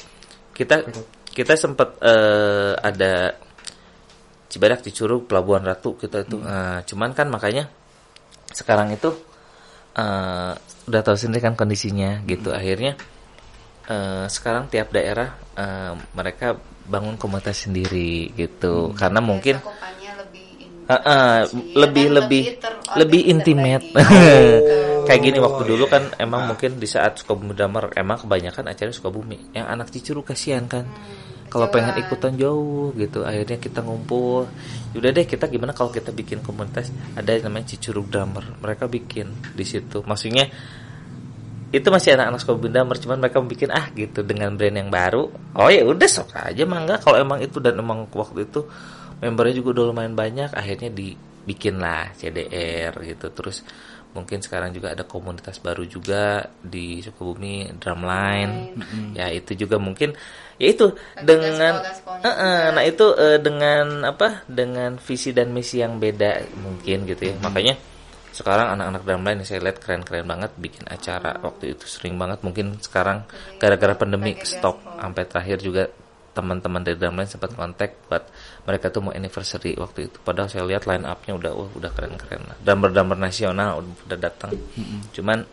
Speaker 2: kita kita sempat eh, ada Cibadak di Curug Pelabuhan Ratu kita itu Nah, cuman kan makanya sekarang itu eh, udah tahu sendiri kan kondisinya gitu akhirnya eh, sekarang tiap daerah eh, mereka bangun komunitas sendiri gitu karena mungkin
Speaker 3: lebih
Speaker 2: ah,
Speaker 3: kecil
Speaker 2: lebih lebih lebih intimate.
Speaker 3: lagi. Gitu.
Speaker 2: Kayak gini waktu dulu kan emang mungkin di saat Sukabumi Damar emang kebanyakan acara Sukabumi. Yang anak Cicurug kasihan kan. Kalau pengen ikutan jauh gitu, akhirnya kita ngumpul. Yaudah deh kita gimana kalau kita bikin komunitas ada yang namanya Cicurug Damar. Mereka bikin di situ. Maksudnya itu masih anak-anak Sukabumi Damar cuman mereka bikin ah gitu dengan brand yang baru. Oh ya udah sok aja mangga kalau emang itu dan emang waktu itu membernya juga udah lumayan banyak akhirnya dibikin lah CDR gitu terus mungkin sekarang juga ada komunitas baru juga di Sukabumi Drumline ya itu juga mungkin ya itu dengan eh,
Speaker 3: juga.
Speaker 2: nah itu eh, dengan apa dengan visi dan misi yang beda mungkin gitu ya. Makanya sekarang anak-anak drumline yang saya lihat keren-keren banget bikin acara waktu itu sering banget. Mungkin sekarang gara-gara pandemi stop
Speaker 3: gaspol.
Speaker 2: sampai terakhir juga teman-teman dari drumline sempat kontak buat mereka tuh mau anniversary waktu itu. Padahal saya lihat line up-nya udah wah, udah keren-keren lah. Drummer-drummer nasional udah datang. Cuman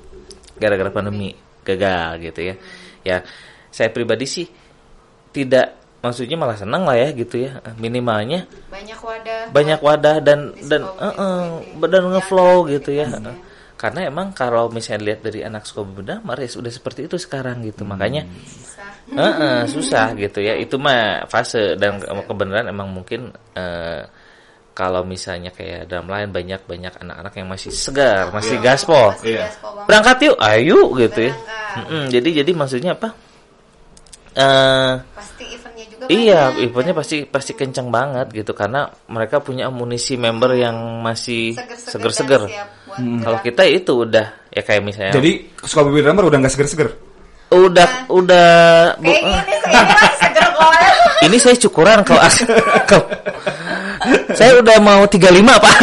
Speaker 2: gara-gara pandemi gagal gitu ya. Ya saya pribadi sih tidak maksudnya malah senang lah ya gitu ya. Minimalnya
Speaker 3: banyak wadah.
Speaker 2: banyak wadah dan dan
Speaker 3: Sukabumi
Speaker 2: eh, eh,
Speaker 3: ini.
Speaker 2: dan
Speaker 3: Yang
Speaker 2: ngeflow gitu ya. Eh, karena emang kalau misalnya lihat dari anak Sukabumi Damar ya sudah seperti itu sekarang gitu. Makanya
Speaker 3: susah.
Speaker 2: Eh, eh, susah gitu ya. Itu mah fase dan ke- kebenaran emang mungkin eh, kalau misalnya kayak dalam lain banyak banyak anak-anak yang masih segar masih gaspol.
Speaker 3: Masih
Speaker 1: Iya.
Speaker 3: gaspol
Speaker 2: berangkat yuk ayo gitu ya.
Speaker 3: Berangkat.
Speaker 2: Mm-mm, jadi jadi maksudnya apa eh
Speaker 3: pasti eventnya juga
Speaker 2: Iya,
Speaker 3: banyak,
Speaker 2: eventnya
Speaker 3: kan?
Speaker 2: pasti pasti kencang banget gitu. Karena mereka punya amunisi member yang masih
Speaker 3: Seger-seger buat
Speaker 2: Kalau kita itu udah ya kayak misalnya
Speaker 1: Jadi Sukabumi Drummer udah nggak seger-seger.
Speaker 2: udah udah bu-
Speaker 3: kayaknya ini ini
Speaker 2: saya cukuran kalau as- kalau- saya udah mau 35 Pak.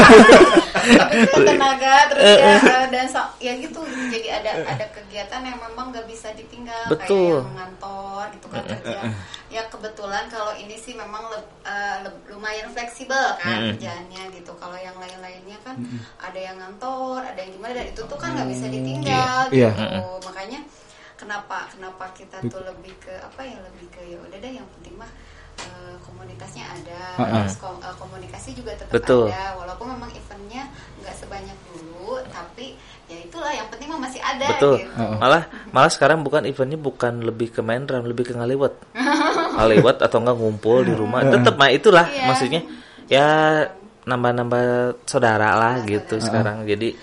Speaker 3: itu tenaga terus ya eh, dan so- ya gitu. Jadi ada ada kegiatan yang memang nggak bisa ditinggal
Speaker 2: Betul.
Speaker 3: kayak yang ngantor gitu kan kerja ya kebetulan kalau ini sih memang leb- eh, leb- lumayan fleksibel kan
Speaker 2: Mm-mm.
Speaker 3: kerjaannya gitu. Kalau yang lain-lainnya kan ada yang ngantor ada yang gimana dan itu tuh kan nggak bisa ditinggal
Speaker 1: Iya.
Speaker 3: gitu. Makanya kenapa kenapa kita tuh lebih ke apa ya lebih ke ya udah deh yang penting mah eh, komunitasnya ada
Speaker 1: Ha-ha.
Speaker 3: terus kom- eh, komunikasi juga tetap
Speaker 2: Betul.
Speaker 3: ada walaupun memang eventnya nggak sebanyak dulu tapi ya itulah yang penting mah masih ada
Speaker 2: Betul.
Speaker 3: gitu
Speaker 2: Malah malah sekarang bukan eventnya bukan lebih ke main drum, lebih ke ngaliwat. ngaliwat atau enggak ngumpul di rumah. Tetap mah itulah
Speaker 3: Iya.
Speaker 2: maksudnya ya nambah-nambah saudara lah gitu sekarang. Jadi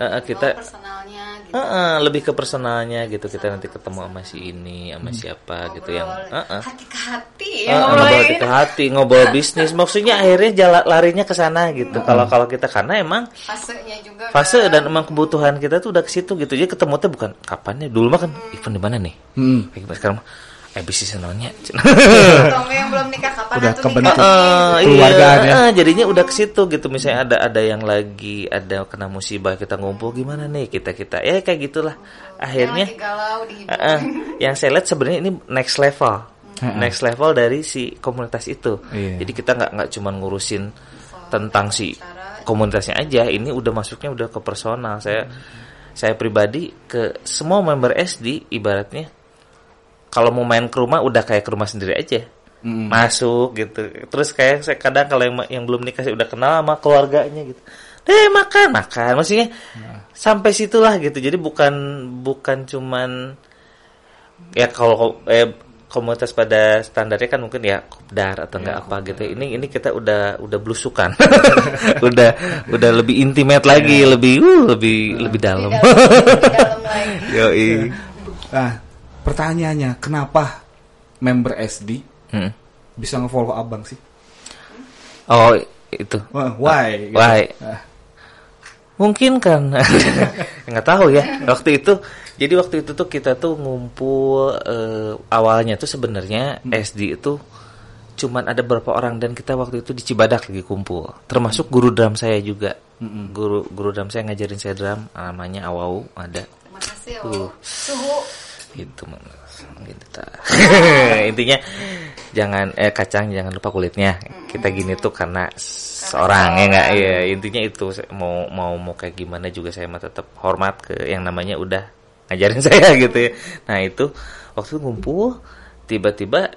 Speaker 2: eh, eh, kita
Speaker 3: Mau personalnya gitu
Speaker 2: eh, eh, lebih ke personalnya gitu. Kita nanti ketemu sama si ini, sama siapa gitu yang
Speaker 3: Ngobrol
Speaker 2: eh, eh.
Speaker 3: hati ke hati ya
Speaker 2: ngobrol hati ke hati, ngobrol bisnis. Maksudnya akhirnya jalan larinya ke sana gitu. Kalau kalau kita karena emang
Speaker 3: fasenya juga
Speaker 2: fase
Speaker 3: kan.
Speaker 2: dan emang kebutuhan kita tuh udah ke situ gitu. Jadi ketemu tuh bukan kapan ya? Dulu mah kan event di mana nih?
Speaker 1: Hmm.
Speaker 2: Sekarang eh
Speaker 3: yang belum nikah kapan
Speaker 1: Udah kebentuk.
Speaker 3: nikah?
Speaker 2: Eh,
Speaker 1: Keluargaan
Speaker 2: iya,
Speaker 1: ya.
Speaker 2: eh, jadinya udah ke situ gitu. Misalnya ada ada yang lagi ada kena musibah kita ngumpul gimana nih kita kita ya kayak gitulah. Akhirnya
Speaker 3: yang lagi galau di hidup
Speaker 2: eh, eh, yang saya lihat sebenarnya ini next level. Next level dari si komunitas itu.
Speaker 1: Iya.
Speaker 2: Jadi kita nggak nggak cuman ngurusin tentang si
Speaker 3: Cara-
Speaker 2: komunitasnya aja. Ini udah masuknya udah ke personal. Saya saya pribadi ke semua member SD ibaratnya kalau mau main ke rumah udah kayak ke rumah sendiri aja.
Speaker 1: Mm.
Speaker 2: Masuk gitu. Terus kayak saya kadang kalau yang, yang belum nikah saya udah kenal sama keluarganya gitu. Eh makan, makan. Maksudnya sampai situlah gitu. Jadi bukan bukan cuman ya kalau eh, komunitas pada standarnya kan mungkin ya kopdar atau enggak apa gitu. Ini ini kita udah udah blusukan. udah udah lebih intimate lagi, lebih uh, lebih lebih dalam.
Speaker 3: Di dalam, di dalam lagi.
Speaker 2: Yoi.
Speaker 1: Nah, pertanyaannya kenapa member SD
Speaker 2: Hmm.
Speaker 1: bisa nge-follow abang sih?
Speaker 2: Oh, itu.
Speaker 1: Why? gitu.
Speaker 2: Why?
Speaker 1: Ah,
Speaker 2: Mungkin kan nggak tahu ya waktu itu. Jadi waktu itu tuh kita tuh ngumpul eh, awalnya tuh sebenarnya SD itu cuman ada beberapa orang dan kita waktu itu di Cibadak lagi kumpul. Termasuk guru drum saya juga. Guru guru drum saya ngajarin saya drum namanya Awau ada.
Speaker 3: Terima kasih ya.
Speaker 2: Uh.
Speaker 3: Suhu.
Speaker 2: Gitu Mang. gitu ta. Intinya jangan eh kacang jangan lupa kulitnya. Kita gini tuh karena seorang ya nggak ya intinya itu mau mau mau kayak gimana juga saya mah tetap hormat ke yang namanya udah ngajarin saya gitu ya. Nah itu waktu itu ngumpul tiba-tiba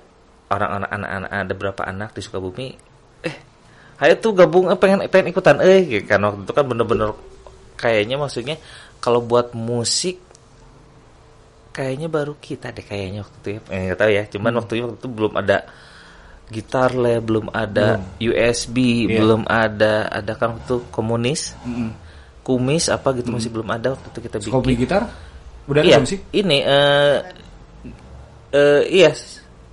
Speaker 2: orang-orang anak-anak ada berapa anak di Sukabumi eh ayo tuh gabung eh, pengen pengen ikutan eh gitu kan waktu itu kan bener-bener kayaknya maksudnya kalau buat musik kayaknya baru kita deh kayaknya waktu itu ya eh, nggak tahu ya cuman waktu itu waktu itu belum ada gitar lah belum ada USB
Speaker 1: Iya.
Speaker 2: belum ada ada kan waktu itu komunis
Speaker 1: mm-mm.
Speaker 2: kumis apa gitu masih belum ada waktu itu kita bikin
Speaker 1: Suka beli gitar? Udah ada
Speaker 2: iya
Speaker 1: belum sih?
Speaker 2: ini eh eh iya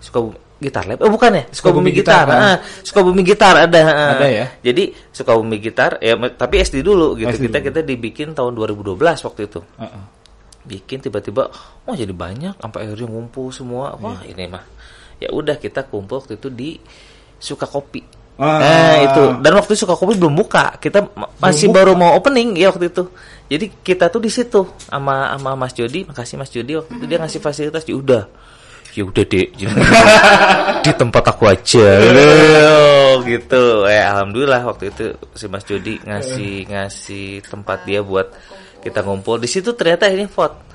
Speaker 2: suka gitar lab oh bukan ya Sukabumi
Speaker 1: Sukabumi
Speaker 2: gitar,
Speaker 1: Gitar, kan?
Speaker 2: Ah, Sukabumi gitar ada ah.
Speaker 1: Ada ya?
Speaker 2: jadi Sukabumi gitar ya tapi SD dulu gitu
Speaker 1: SD
Speaker 2: kita
Speaker 1: dulu.
Speaker 2: kita dibikin tahun 2012 waktu itu
Speaker 1: Heeh.
Speaker 2: Bikin tiba-tiba oh jadi banyak sampai akhirnya ngumpul semua. Wah
Speaker 1: Iya.
Speaker 2: ini mah ya udah kita kumpul waktu itu di suka kopi.
Speaker 1: Ah.
Speaker 2: nah itu. Dan waktu itu suka kopi belum buka kita ma- masih
Speaker 1: buka.
Speaker 2: baru mau opening ya waktu itu. Jadi kita tuh di situ sama sama Mas Jody makasih Mas Jody waktu itu dia ngasih fasilitas ya udah. Ya udah deh di tempat aku aja. Gitu. Eh alhamdulillah waktu itu si Mas Jody ngasih ngasih tempat dia buat kita ngumpul. Di situ ternyata ini vote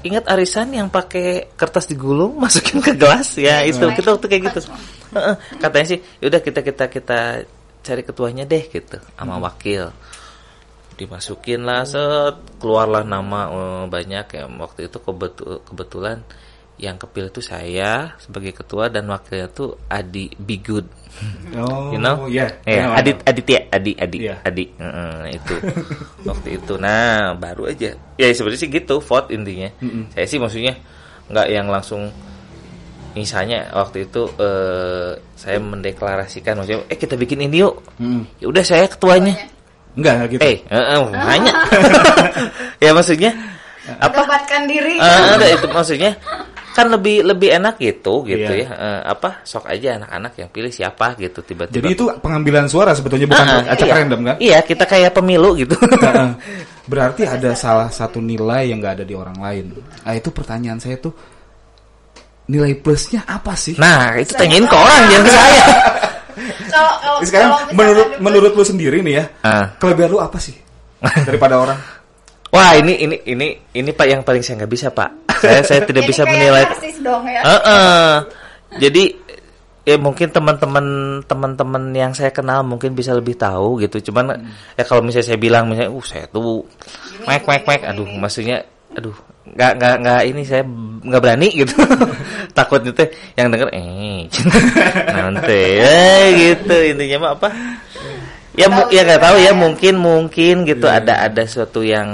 Speaker 2: ingat arisan yang pakai kertas digulung masukin ke gelas? Ya itu. Kita waktu kayak gitu. Heeh, katanya sih yaudah kita kita kita cari ketuanya deh gitu sama wakil. Dimasukin lah set. Keluarlah nama eh, banyak. Ya waktu itu kebetul kebetulan yang kepilih itu saya sebagai ketua dan wakilnya tuh Adi Bigood
Speaker 1: Oh,
Speaker 2: you know?
Speaker 1: iya.
Speaker 2: Eh,
Speaker 1: Know,
Speaker 2: Adit
Speaker 1: know.
Speaker 2: Aditya Adi Adi
Speaker 1: Iya.
Speaker 2: Adi. Heeh, itu. Waktu itu. Nah baru aja. Ya sebenarnya sih gitu vote intinya. Saya sih maksudnya nggak yang langsung misalnya waktu itu eh, saya mendeklarasikan maksudnya eh kita bikin ini yuk.
Speaker 1: Mm.
Speaker 2: ya udah saya ketuanya.
Speaker 1: Enggak gitu.
Speaker 2: eh eh, eh, hanya ya maksudnya apa?
Speaker 3: diri.
Speaker 2: Eh, ada itu maksudnya kan lebih lebih enak gitu gitu
Speaker 1: Iya.
Speaker 2: ya Eh, apa sok aja anak-anak yang pilih siapa gitu tiba-tiba
Speaker 1: Jadi itu pengambilan suara sebetulnya bukan
Speaker 2: Ah, ah,
Speaker 1: acak
Speaker 2: iya.
Speaker 1: random kan?
Speaker 2: Iya, kita kayak pemilu gitu.
Speaker 1: Berarti ada salah satu nilai yang nggak ada di orang lain. Nah itu pertanyaan saya tuh nilai plusnya apa sih?
Speaker 2: nah, itu tanyain ke orang jangan ke saya.
Speaker 3: Kalau kalau
Speaker 1: Sekarang
Speaker 3: kalau
Speaker 1: menurut menurut lu sendiri nih ya,
Speaker 2: Ah.
Speaker 1: kelebihan lu apa sih daripada orang?
Speaker 2: Wah, ini ini ini ini Pak yang paling saya nggak bisa, Pak. Saya saya tidak
Speaker 3: Jadi
Speaker 2: bisa menilai.
Speaker 3: dong ya.
Speaker 2: Heeh. Jadi ya mungkin teman-teman teman-teman yang saya kenal mungkin bisa lebih tahu gitu. Cuman ya kalau misalnya saya bilang misalnya, uh saya tuh mek mek mek, aduh maksudnya, aduh nggak nggak nggak ini saya nggak berani gitu. Takutnya teh yang denger eh nanti eh gitu intinya mah apa? Ya mu- ya nggak tahu ya mungkin mungkin gitu ada ada suatu yang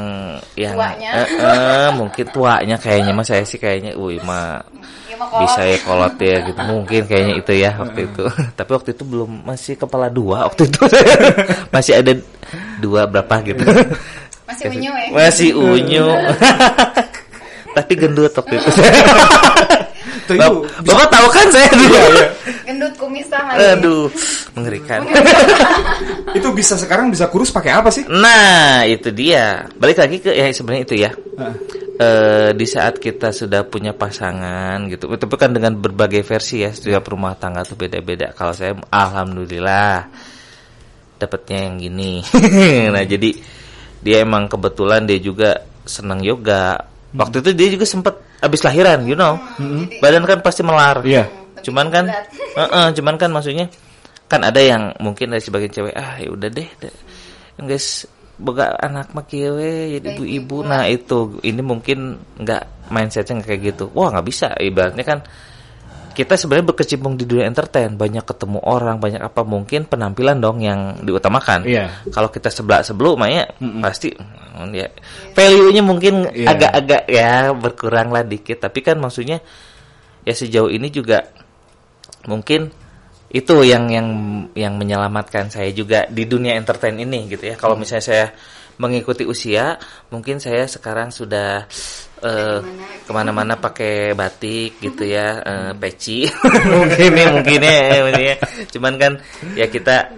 Speaker 2: yang
Speaker 3: Tuanya.
Speaker 2: eh, eh, mungkin tuanya kayaknya mah saya sih kayaknya, wih mah
Speaker 3: Ya,
Speaker 2: bisa ya kolot ya gitu. Mungkin kayaknya itu ya waktu itu. Tapi waktu itu belum masih kepala dua waktu itu. Masih ada dua berapa gitu.
Speaker 3: Masih unyu ya.
Speaker 2: masih unyu. Tapi gendut waktu itu
Speaker 1: Tuh,
Speaker 2: Bap-
Speaker 1: itu bisa-
Speaker 2: bapak tahu kan saya dulu?
Speaker 3: Gendut kumis sama
Speaker 2: aduh mengerikan.
Speaker 1: Itu bisa sekarang bisa kurus pakai apa sih?
Speaker 2: nah itu dia. Balik lagi ke ya sebenarnya itu ya.
Speaker 1: Heeh.
Speaker 2: eh di saat kita sudah punya pasangan gitu tapi kan dengan berbagai versi ya setiap rumah tangga tuh beda-beda. Kalau saya alhamdulillah dapatnya yang gini. Nah jadi dia emang kebetulan dia juga senang yoga waktu itu dia juga sempat habis lahiran you know. Badan kan pasti melar.
Speaker 1: Iya.
Speaker 2: cuman kan Heeh, cuman kan maksudnya kan ada yang mungkin dari sebagian cewek ah ya udah deh guys boga anak mah kieu we, jadi ibu-ibu. nah itu. Ini mungkin nggak mindsetnya kayak gitu. Wah nggak bisa. Ibaratnya kan kita sebenarnya berkecimpung di dunia entertain. Banyak ketemu orang banyak apa. Mungkin penampilan dong yang diutamakan.
Speaker 1: Iya.
Speaker 2: kalau kita sebelah sebelum ya pasti mm, ya. Value-nya mungkin
Speaker 1: Iya.
Speaker 2: agak-agak ya berkurang lah dikit. Tapi kan maksudnya ya sejauh ini juga mungkin itu yang yang yang menyelamatkan saya juga di dunia entertain ini gitu ya. Kalau misalnya saya mengikuti usia, mungkin saya sekarang sudah eh, ke mana-mana pakai batik gitu ya, eh, peci. Mungkin ya mungkin ya, ya. Cuman kan ya kita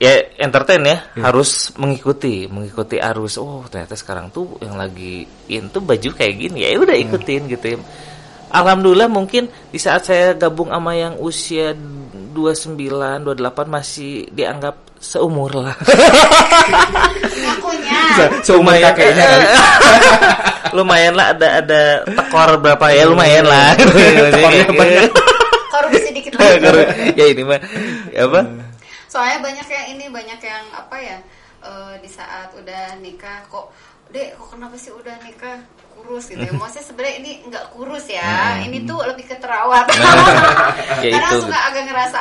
Speaker 2: ya entertain ya harus mengikuti mengikuti arus. Oh ternyata sekarang tuh yang lagi in tuh baju kayak gini. Ya udah ikutin gitu ya. Alhamdulillah mungkin di saat saya gabung sama yang usia 29 28 masih dianggap seumur lah
Speaker 3: Ngakunya.
Speaker 1: Seumur kakeknya kali.
Speaker 2: lumayan lah ada ada tekor berapa ya? Lumayan lah.
Speaker 1: Tekornya banyak.
Speaker 3: Korupsi dikit
Speaker 2: ya ini mah. Ya apa?
Speaker 3: Soalnya banyak yang ini banyak yang apa ya eh, di saat udah nikah kok dek kok kenapa sih udah nikah? Kurus gitu ya. Maksudnya sebenarnya ini nggak kurus ya. Ini tuh lebih ke terawat.
Speaker 2: Ya
Speaker 3: karena
Speaker 2: itu.
Speaker 3: suka agak ngerasa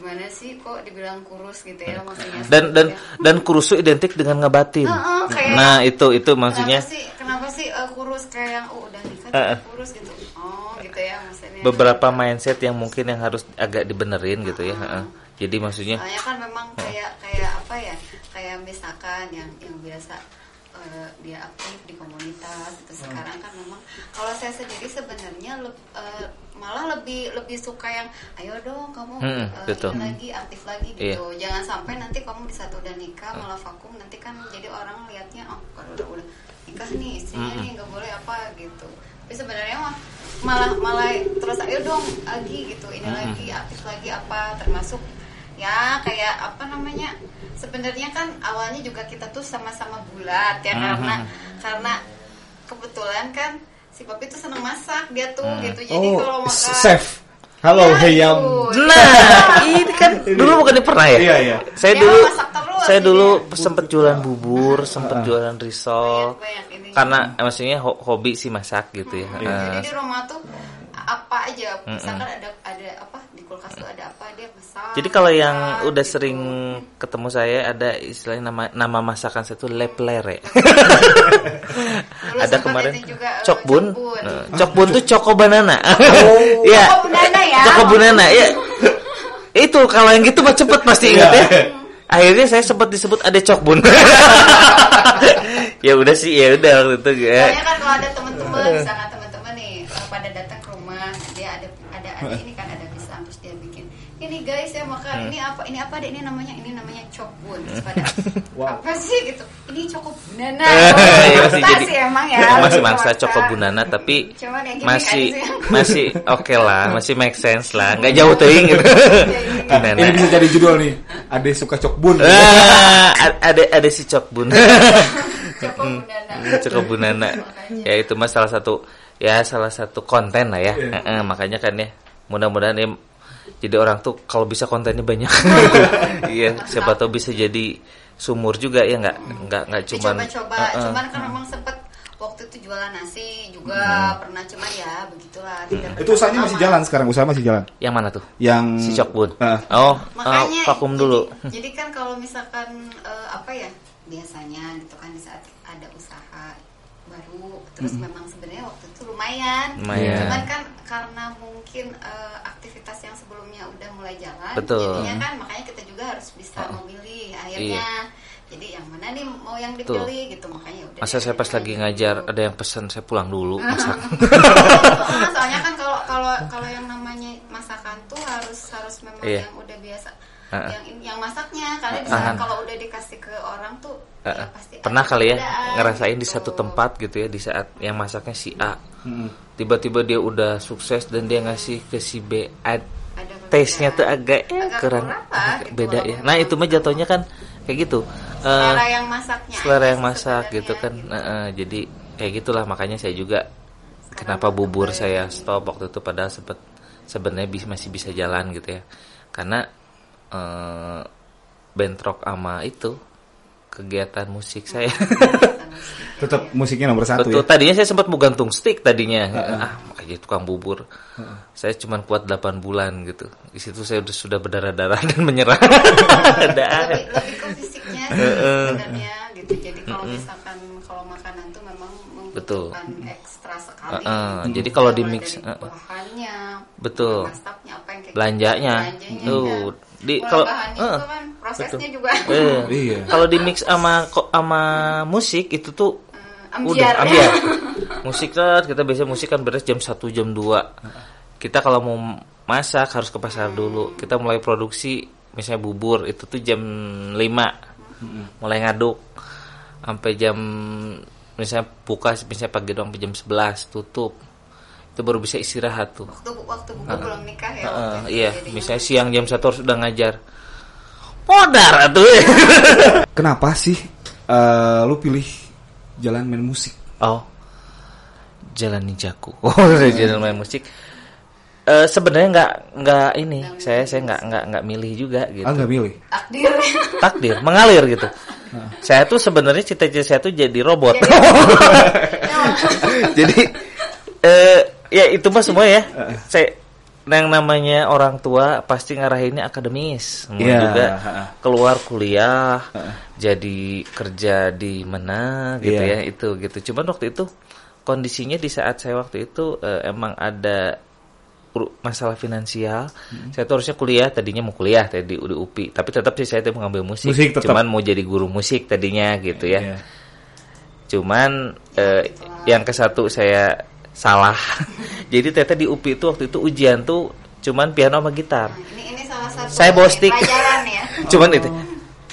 Speaker 3: gimana sih kok dibilang kurus gitu ya maksudnya
Speaker 2: dan dan
Speaker 3: sebenarnya.
Speaker 2: dan kurusu identik dengan ngebatin
Speaker 3: Heeh, kayak-
Speaker 2: nah itu itu maksudnya
Speaker 3: kenapa sih kenapa sih eh, kurus kayak yang oh udah nikah jadi kurus gitu oh gitu ya maksudnya
Speaker 2: beberapa mindset yang mungkin yang harus agak dibenerin gitu ya heeh. jadi maksudnya
Speaker 3: Soalnya kan memang kayak kayak apa ya? Kayak misalkan yang yang biasa eh, dia aktif di komunitas itu sekarang kan memang kalau saya sendiri sebenarnya leb- eh, malah lebih lebih suka yang ayo dong kamu
Speaker 2: Hmm,
Speaker 3: eh,
Speaker 2: betul.
Speaker 3: ini lagi aktif lagi
Speaker 2: Iya.
Speaker 3: gitu. Jangan sampai nanti kamu di satu udah nikah malah vakum nanti kan jadi orang lihatnya oh kalau udah udah nikah nih istrinya nih nggak boleh apa gitu. Tapi sebenarnya mah malah malah terus ayo dong lagi gitu ini lagi aktif lagi apa termasuk ya kayak apa namanya sebenarnya kan awalnya juga kita tuh sama-sama bulat ya karena karena kebetulan kan si papi tuh seneng masak dia tuh gitu. Jadi
Speaker 1: Oh,
Speaker 3: kalau makan
Speaker 1: chef. Halo,
Speaker 3: Ya,
Speaker 1: Heyam.
Speaker 2: nah ini kan dulu bukan pernah ya?
Speaker 1: Iya, iya.
Speaker 2: saya
Speaker 3: Dia
Speaker 2: dulu
Speaker 3: terus
Speaker 2: saya dulu
Speaker 3: ya.
Speaker 2: sempet jualan bubur sempet jualan risol.
Speaker 3: Banyak-banyak ini.
Speaker 2: karena eh, maksudnya ho- hobi sih masak gitu ya.
Speaker 3: Jadi
Speaker 2: Eh,
Speaker 3: di rumah tuh apa aja misalkan ada ada apa di kulkas tuh ada apa dia masak
Speaker 2: Jadi kalau yang udah
Speaker 3: gitu.
Speaker 2: sering ketemu saya ada istilahnya nama nama masakan saya itu leplere. Ada kemarin
Speaker 3: juga, eh,
Speaker 2: cokbun.
Speaker 3: cokbun.
Speaker 2: Nah, cokbun tuh coko banana.
Speaker 1: Oh.
Speaker 2: Iya.
Speaker 3: Coko banana ya?
Speaker 2: Coko banana ya. Itu kalau yang gitu mah cepet pasti ingat ya. Akhirnya saya sempat disebut ada cokbun. ya udah sih ya udah waktu itu ya.
Speaker 3: Soalnya kan kalau ada teman-teman, misalkan teman-teman nih eh, pada datang ke rumah, dia ada ada ada ini kan ada pisang terus dia bikin ini guys ya makan ini apa ini deh ini namanya ini namanya cokbun pada
Speaker 1: Wow.
Speaker 3: apa sih gitu ini coko bunana
Speaker 2: Iya, masih
Speaker 3: Mangsa
Speaker 2: jadi
Speaker 3: emang ya
Speaker 2: masih
Speaker 3: lebih
Speaker 2: mangsa
Speaker 3: mangsa.
Speaker 2: coko bunana tapi
Speaker 3: Cuman ya gini
Speaker 2: masih
Speaker 3: sih.
Speaker 2: masih oke lah masih make sense lah nggak jauh teuing gitu
Speaker 1: Nah,
Speaker 2: Bunana.
Speaker 1: ini bisa jadi judul nih. Ade suka cokbun.
Speaker 2: Ah, ada ada si cokbun
Speaker 3: coko bunana
Speaker 2: cokok bunana
Speaker 3: Makanya.
Speaker 2: ya itu mas salah satu ya salah satu konten lah ya
Speaker 1: Iya.
Speaker 2: Eh, makanya kan ya mudah-mudahan ya jadi orang tuh kalau bisa kontennya banyak. Iya siapa tahu bisa jadi sumur juga ya nggak nggak nggak cuman
Speaker 3: dicoba-coba
Speaker 2: Eh, eh.
Speaker 3: cuman kan memang sempet waktu itu jualan nasi juga pernah cuman ya begitulah tidak
Speaker 1: Itu usahanya masih jalan sekarang, usaha masih jalan.
Speaker 2: yang mana tuh?
Speaker 1: Yang
Speaker 2: si cokbun
Speaker 1: Ah.
Speaker 2: oh
Speaker 3: makanya
Speaker 2: oh, vakum dulu.
Speaker 3: jadi, jadi kan kalau misalkan eh, apa ya biasanya gitu kan di saat ada usaha baru terus memang sebenarnya waktu itu lumayan.
Speaker 2: Lumayan.
Speaker 3: cuman kan karena mungkin eh, aktivitas yang sebelumnya udah mulai jalan
Speaker 2: Betul.
Speaker 3: jadinya kan makanya kita juga harus bisa memilih akhirnya. Jadi yang mana nih mau yang dipilih gitu makanya udah
Speaker 2: masa saya pas lagi ngajar ada yang pesan saya pulang dulu masak
Speaker 3: Nah, soalnya kan kalau kalau kalau yang namanya masakan tuh harus harus memang
Speaker 2: Iya.
Speaker 3: yang udah biasa Yang yang masaknya. Karena di
Speaker 2: ah.
Speaker 3: kalau udah dikasih ke orang tuh
Speaker 2: Eh,
Speaker 3: ya
Speaker 2: eh.
Speaker 3: pasti
Speaker 2: pernah kali ya
Speaker 3: perbedaan
Speaker 2: ngerasain di
Speaker 3: gitu.
Speaker 2: satu tempat gitu ya di saat yang masaknya si A.
Speaker 1: Mm-mm.
Speaker 2: tiba-tiba dia udah sukses dan dia ngasih ke si B.
Speaker 3: Perbedaan.
Speaker 2: taste-nya tuh agak, ya,
Speaker 3: Agak
Speaker 2: kurang agak
Speaker 3: gitu.
Speaker 2: beda ya. Nah itu mah jatuhnya kan kayak gitu. Eh,
Speaker 3: selera yang masaknya.
Speaker 2: selera yang masak
Speaker 3: sebenarnya,
Speaker 2: gitu kan. Nah, eh, jadi kayak gitulah. Makanya saya juga kenapa bubur saya stop waktu itu padahal sempet sebenarnya masih bisa jalan gitu ya. Karena eh, bentrok sama itu kegiatan musik saya
Speaker 1: Tetap musiknya nomor satu
Speaker 2: Betul,
Speaker 1: ya.
Speaker 2: tadinya saya sempat mau gantung stick tadinya. Ah, makanya tukang bubur. Saya cuma kuat 8 bulan gitu. Di situ saya udah sudah berdarah-darah dan menyerah. Ada.
Speaker 3: lebih, lebih ke fisiknya sih sebenarnya gitu jadi kalau misalkan kalau makanan tuh memang
Speaker 2: Betul.
Speaker 3: membutuhkan sekali.
Speaker 2: Heeh, jadi kalau di mix, heeh.
Speaker 3: bahannya,
Speaker 2: Betul.
Speaker 3: apa yang kayak
Speaker 2: Belanjanya. Tuh,
Speaker 3: iya.
Speaker 2: di kalau
Speaker 3: itu kan prosesnya juga
Speaker 2: Eh,
Speaker 1: Iya.
Speaker 2: Kalau di mix sama sama musik itu tuh udah
Speaker 3: ambiar. ya.
Speaker 2: ambiar. musik kan kita biasa musik kan beres jam 1 jam 2. Kita kalau mau masak harus ke pasar dulu. Kita mulai produksi misalnya bubur itu tuh jam 5. Mulai ngaduk sampai jam misalnya buka misalnya pagi doang jam 11 tutup. Itu baru bisa istirahat tuh.
Speaker 3: Waktu waktu buku belum nikah ya.
Speaker 2: Heeh,
Speaker 3: waktu
Speaker 2: iya,
Speaker 3: jadinya.
Speaker 2: misalnya siang jam 1 harus udah ngajar. Modar atuh.
Speaker 1: Kenapa sih eh, lu pilih jalan main musik?
Speaker 2: Oh, jalan ninjaku. Oh, jalan main musik. Eh sebenarnya nggak nggak ini, saya saya nggak nggak nggak milih juga gitu.
Speaker 1: Ah nggak milih.
Speaker 3: takdir.
Speaker 2: Takdir mengalir gitu. Saya tuh sebenarnya cita-cita saya tuh jadi robot. jadi eh ya itu mah semua ya. Saya yang namanya orang tua pasti ngarahinnya akademis, semua
Speaker 1: Iya,
Speaker 2: juga keluar kuliah, jadi kerja di mana gitu
Speaker 1: Iya.
Speaker 2: ya itu gitu. Cuman waktu itu kondisinya di saat saya waktu itu eh, emang ada masalah finansial.
Speaker 1: Hmm.
Speaker 2: Saya tuh harusnya kuliah, tadinya mau kuliah tadi di UPI, tapi tetap sih saya tuh mau ngambil musik.
Speaker 1: Musik tetap.
Speaker 2: Cuman mau jadi guru musik tadinya gitu ya.
Speaker 1: Iya.
Speaker 2: Cuman eh, yang ke satu saya salah. Jadi ternyata di UPI itu waktu itu ujian tuh cuman piano sama gitar.
Speaker 3: ini ini salah satu
Speaker 2: Saya bawa stick.
Speaker 3: pelajaran ya.
Speaker 2: Cuman itu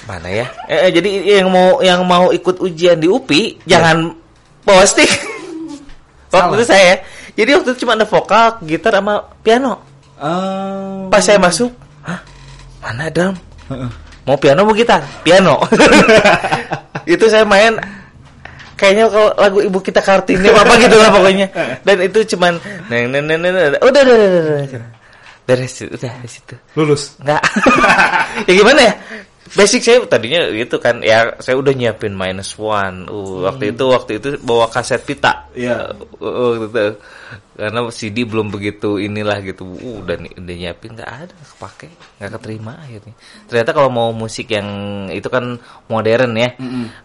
Speaker 2: mana ya? Eh, eh, jadi yang mau yang mau ikut ujian di UPI jangan bawa stick. waktu
Speaker 1: Salah.
Speaker 2: itu saya. Jadi waktu itu cuma ada vokal, gitar sama piano.
Speaker 1: Ah,
Speaker 2: Pas saya masuk, hah? Mana drum?
Speaker 1: heeh.
Speaker 2: Mau piano mau gitar? Piano. itu saya main kayaknya kalau lagu ibu kita kartini apa gitu lah pokoknya. Dan itu cuman neng neng neng neng udah udah udah, udah, udah. beres udah di situ.
Speaker 1: lulus.
Speaker 2: Enggak. ya gimana ya? Basic saya tadinya gitu kan ya saya udah nyiapin minus one. Uh, waktu itu waktu itu bawa kaset pita.
Speaker 1: Iya.
Speaker 2: Uh, uh, gitu. Karena CD belum begitu inilah gitu. Uh, udah udah nyiapin nggak ada kepake, nggak keterima akhirnya. Ternyata kalau mau musik yang itu kan modern ya.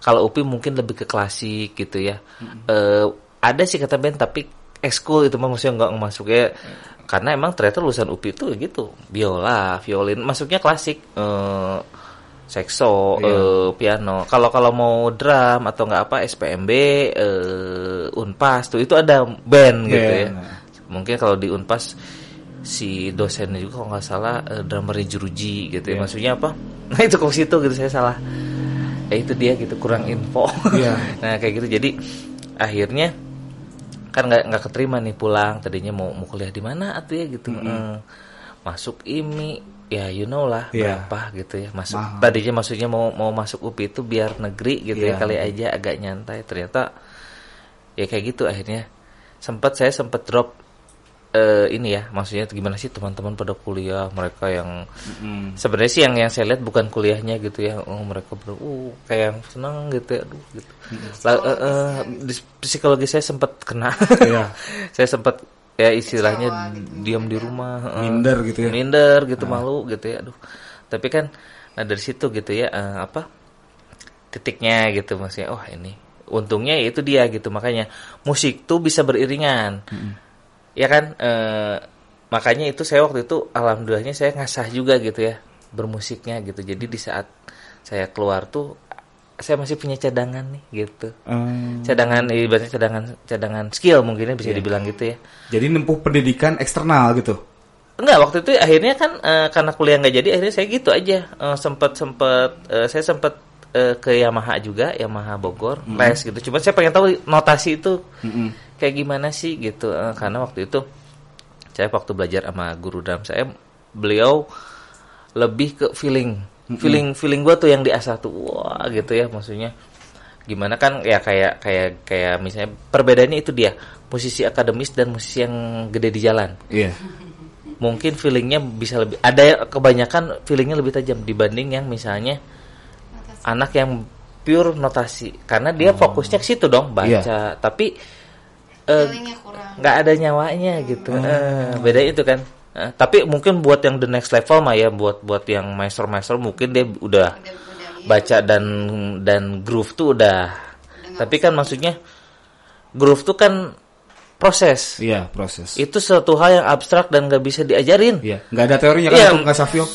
Speaker 2: Kalau Upi mungkin lebih ke klasik gitu ya. Eh, ada sih kata band tapi ekskul itu mah maksudnya nggak masuk ya karena emang ternyata lulusan UPI itu gitu biola violin masuknya klasik eh sekso
Speaker 1: Iya.
Speaker 2: eh, piano. Kalau kalau mau drum atau nggak apa SPMB eh, Unpas tuh itu ada band gitu ya.
Speaker 1: Band.
Speaker 2: mungkin kalau di Unpas si dosennya juga kalau nggak salah eh, drummernya Juruji gitu ya.
Speaker 1: Iya.
Speaker 2: maksudnya apa? Nah itu kok situ gitu saya salah. Ya itu dia gitu kurang info.
Speaker 1: Iya.
Speaker 2: nah kayak gitu. Jadi akhirnya kan nggak nggak keterima nih pulang. Tadinya mau mau kuliah di mana atuh ya gitu. Eh, masuk IMI ya you know lah
Speaker 1: Iya.
Speaker 2: berapa gitu ya masuk
Speaker 1: Mahal.
Speaker 2: tadinya maksudnya mau mau masuk UPI itu biar negeri gitu
Speaker 1: Iya.
Speaker 2: ya kali aja agak nyantai ternyata ya kayak gitu akhirnya sempat saya sempat drop eh, ini ya maksudnya gimana sih teman-teman pada kuliah mereka yang
Speaker 1: Mm.
Speaker 2: sebenarnya sih yang yang saya lihat bukan kuliahnya gitu ya oh mereka ber uh kayak yang senang gitu ya aduh gitu Lah, eh, eh, di psikologi saya sempat kena
Speaker 1: Iya.
Speaker 2: saya sempat ya istilahnya
Speaker 3: Kecewa gitu,
Speaker 2: diam di rumah eh,
Speaker 1: Minder gitu ya.
Speaker 2: minder gitu malu gitu ya aduh. Tapi kan nah dari situ gitu ya eh, apa titiknya gitu maksudnya oh ini untungnya ya itu dia gitu. Makanya musik tuh bisa beriringan. Ya kan eh, makanya itu saya waktu itu alhamdulillahnya saya ngasah juga gitu ya bermusiknya gitu. Jadi di saat saya keluar tuh saya masih punya cadangan nih gitu
Speaker 1: Eh,
Speaker 2: cadangan ibaratnya cadangan cadangan skill mungkinnya bisa dibilang gitu ya
Speaker 1: jadi nempuh pendidikan eksternal gitu.
Speaker 2: Enggak, waktu itu akhirnya kan eh, karena kuliah nggak jadi akhirnya saya gitu aja. Eh, sempet sempet eh, saya sempet eh, ke Yamaha juga, Yamaha Bogor, les gitu. Cuma saya pengen tahu notasi itu
Speaker 1: Mm-mm.
Speaker 2: kayak gimana sih gitu. Eh, karena waktu itu saya waktu belajar sama guru drum saya, beliau lebih ke feeling, feeling feeling gua tuh yang diasah tuh, wah gitu ya maksudnya. Gimana kan ya kayak kayak kayak misalnya perbedaannya itu dia musisi akademis dan musisi yang gede di jalan.
Speaker 1: Iya.
Speaker 2: mungkin feelingnya bisa lebih ada kebanyakan feelingnya lebih tajam dibanding yang misalnya anak yang pure notasi. Karena dia fokusnya ke situ dong baca.
Speaker 1: Iya.
Speaker 2: tapi eh,
Speaker 3: Feelingnya kurang.
Speaker 2: nggak ada nyawanya gitu. Eh, beda itu kan Eh, tapi mungkin buat yang the next level mah ya buat buat yang master master mungkin dia udah baca dan dan groove tuh udah
Speaker 3: nggak
Speaker 2: Tapi kan maksudnya groove tuh kan proses.
Speaker 1: Iya, proses.
Speaker 2: Itu suatu hal yang abstrak dan nggak bisa diajarin.
Speaker 1: Iya, nggak ada teorinya kan
Speaker 2: Iya.
Speaker 1: untuk Kak Savio.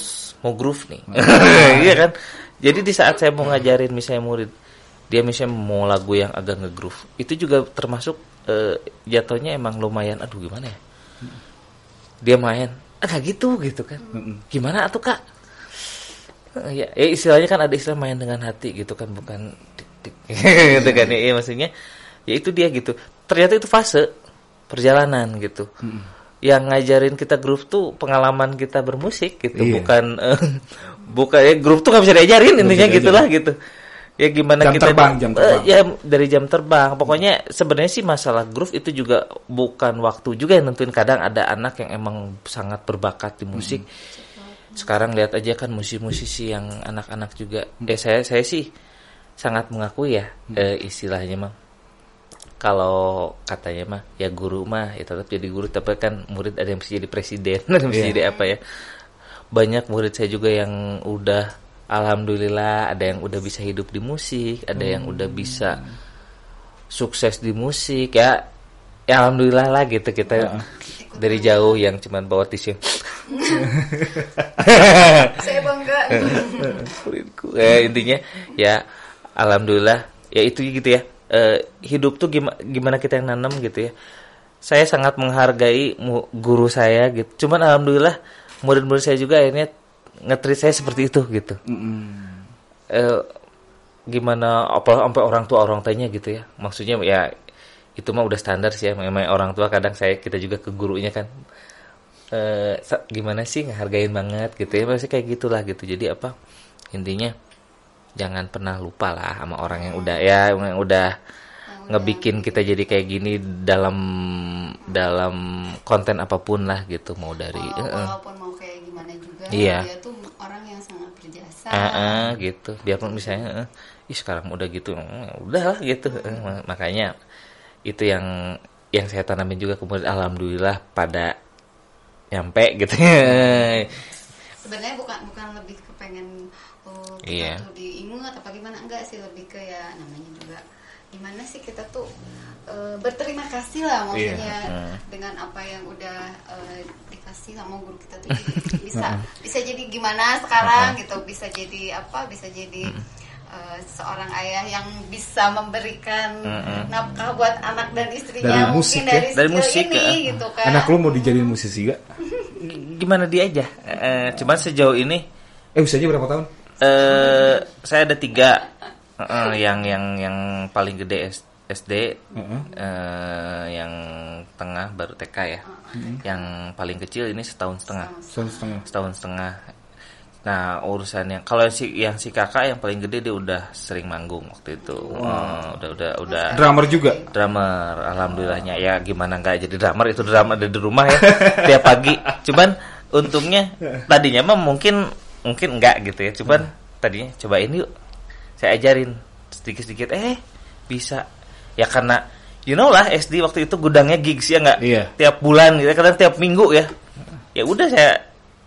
Speaker 2: Mau groove nih. Iya kan? Jadi di saat saya mau ngajarin misalnya murid dia misalnya mau lagu yang agak nge-groove, itu juga termasuk eh, jatuhnya emang lumayan aduh gimana ya? Dia main, ada gitu gitu kan. Gimana atuh Kak? Eh, Ya, ya istilahnya kan ada istilah main dengan hati gitu kan bukan dik dik gitu kan ya, ya maksudnya ya itu dia gitu. Ternyata itu fase perjalanan gitu. Yang ngajarin kita groove tuh pengalaman kita bermusik gitu
Speaker 1: Iya.
Speaker 2: bukan eh, bukan ya groove tuh nggak bisa diajarin intinya gitulah gitu ya gimana
Speaker 1: Jam
Speaker 2: kita
Speaker 1: terbang, jam
Speaker 2: eh,
Speaker 1: terbang.
Speaker 2: ya dari jam terbang. Pokoknya sebenarnya sih masalah groove itu juga bukan waktu juga yang nentuin. Kadang ada anak yang emang sangat berbakat di musik. Sekarang lihat aja kan musisi-musisi yang anak-anak juga. Eh saya saya sih sangat mengakui ya eh, istilahnya mah. Kalau katanya mah ya guru mah ya tetap jadi guru. Tapi kan murid ada yang bisa jadi presiden ada yang bisa
Speaker 1: Iya.
Speaker 2: jadi apa ya. Banyak murid saya juga yang udah alhamdulillah ada yang udah bisa hidup di musik ada yang udah bisa sukses di musik ya. Ya alhamdulillah lah gitu kita dari jauh yang cuman bawa tisu.
Speaker 3: Saya bangga.
Speaker 2: Eh, intinya ya alhamdulillah. Ya itu gitu ya. Eh, hidup tuh gimana gimana kita yang nanam gitu ya. Saya sangat menghargai guru saya gitu. Cuman alhamdulillah murid-murid saya juga akhirnya ngetrit saya seperti itu gitu. Eh, gimana apa sampai orang tua orang tuanya gitu ya. Maksudnya ya itu mah udah standar sih ya. Memang orang tua kadang saya kita juga ke gurunya kan eh gimana sih ngehargain banget gitu ya. Masih kayak gitulah gitu. Jadi apa intinya jangan pernah lupa lah sama orang yang udah ya yang udah ngebikin kita jadi kayak gini dalam dalam konten apa pun lah gitu. Mau dari
Speaker 3: Wala-
Speaker 2: eh,
Speaker 3: walaupun mau kayak gimana juga
Speaker 2: Iya.
Speaker 3: dia tuh orang yang sangat berjasa.
Speaker 2: Ah, ah, gitu. Biarpun misalnya eh, ih sekarang udah gitu. Mm, udah lah gitu. Ma- makanya itu yang yang saya tanamin juga. Kemudian alhamdulillah pada nyampe gitu.
Speaker 3: Sebenarnya bukan bukan lebih ke pengen oh, kita
Speaker 2: Iya.
Speaker 3: tuh diingat apa gimana. Enggak sih lebih ke ya namanya juga gimana sih kita tuh eh, berterima kasih lah maksudnya
Speaker 2: Hmm.
Speaker 3: dengan apa yang udah eh, dikasih sama guru kita tuh jadi bisa bisa jadi gimana sekarang gitu bisa jadi apa bisa jadi eh, seorang ayah yang bisa memberikan nafkah buat anak dan istrinya
Speaker 1: Dari musik
Speaker 3: mungkin
Speaker 1: ya?
Speaker 3: dari,
Speaker 2: musik,
Speaker 3: ini
Speaker 2: ya.
Speaker 3: gitu kan
Speaker 1: Anak lu mau dijadiin musisi gak?
Speaker 2: gimana dia aja Eh, cuman sejauh ini
Speaker 1: Eh usianya berapa tahun?
Speaker 2: eh saya ada tiga Eh, yang yang yang paling gede SD
Speaker 1: Heeh.
Speaker 2: eh, yang tengah baru TK ya. Yang paling kecil ini setahun setengah.
Speaker 1: Setahun setengah.
Speaker 2: setahun setengah. Nah urusannya kalau si yang si kakak yang paling gede dia udah sering manggung waktu itu. Eh, udah udah udah.
Speaker 1: Drummer juga.
Speaker 2: drummer alhamdulillahnya. Ya gimana nggak jadi drummer itu drummer ada di rumah ya tiap pagi. Cuman untungnya tadinya mah mungkin mungkin enggak gitu ya. Cuman tadinya cobain yuk. Saya ajarin sedikit sedikit eh bisa ya karena you know lah SD waktu itu gudangnya gigs ya nggak
Speaker 1: Iya.
Speaker 2: tiap bulan gitu kadang tiap minggu ya ya udah saya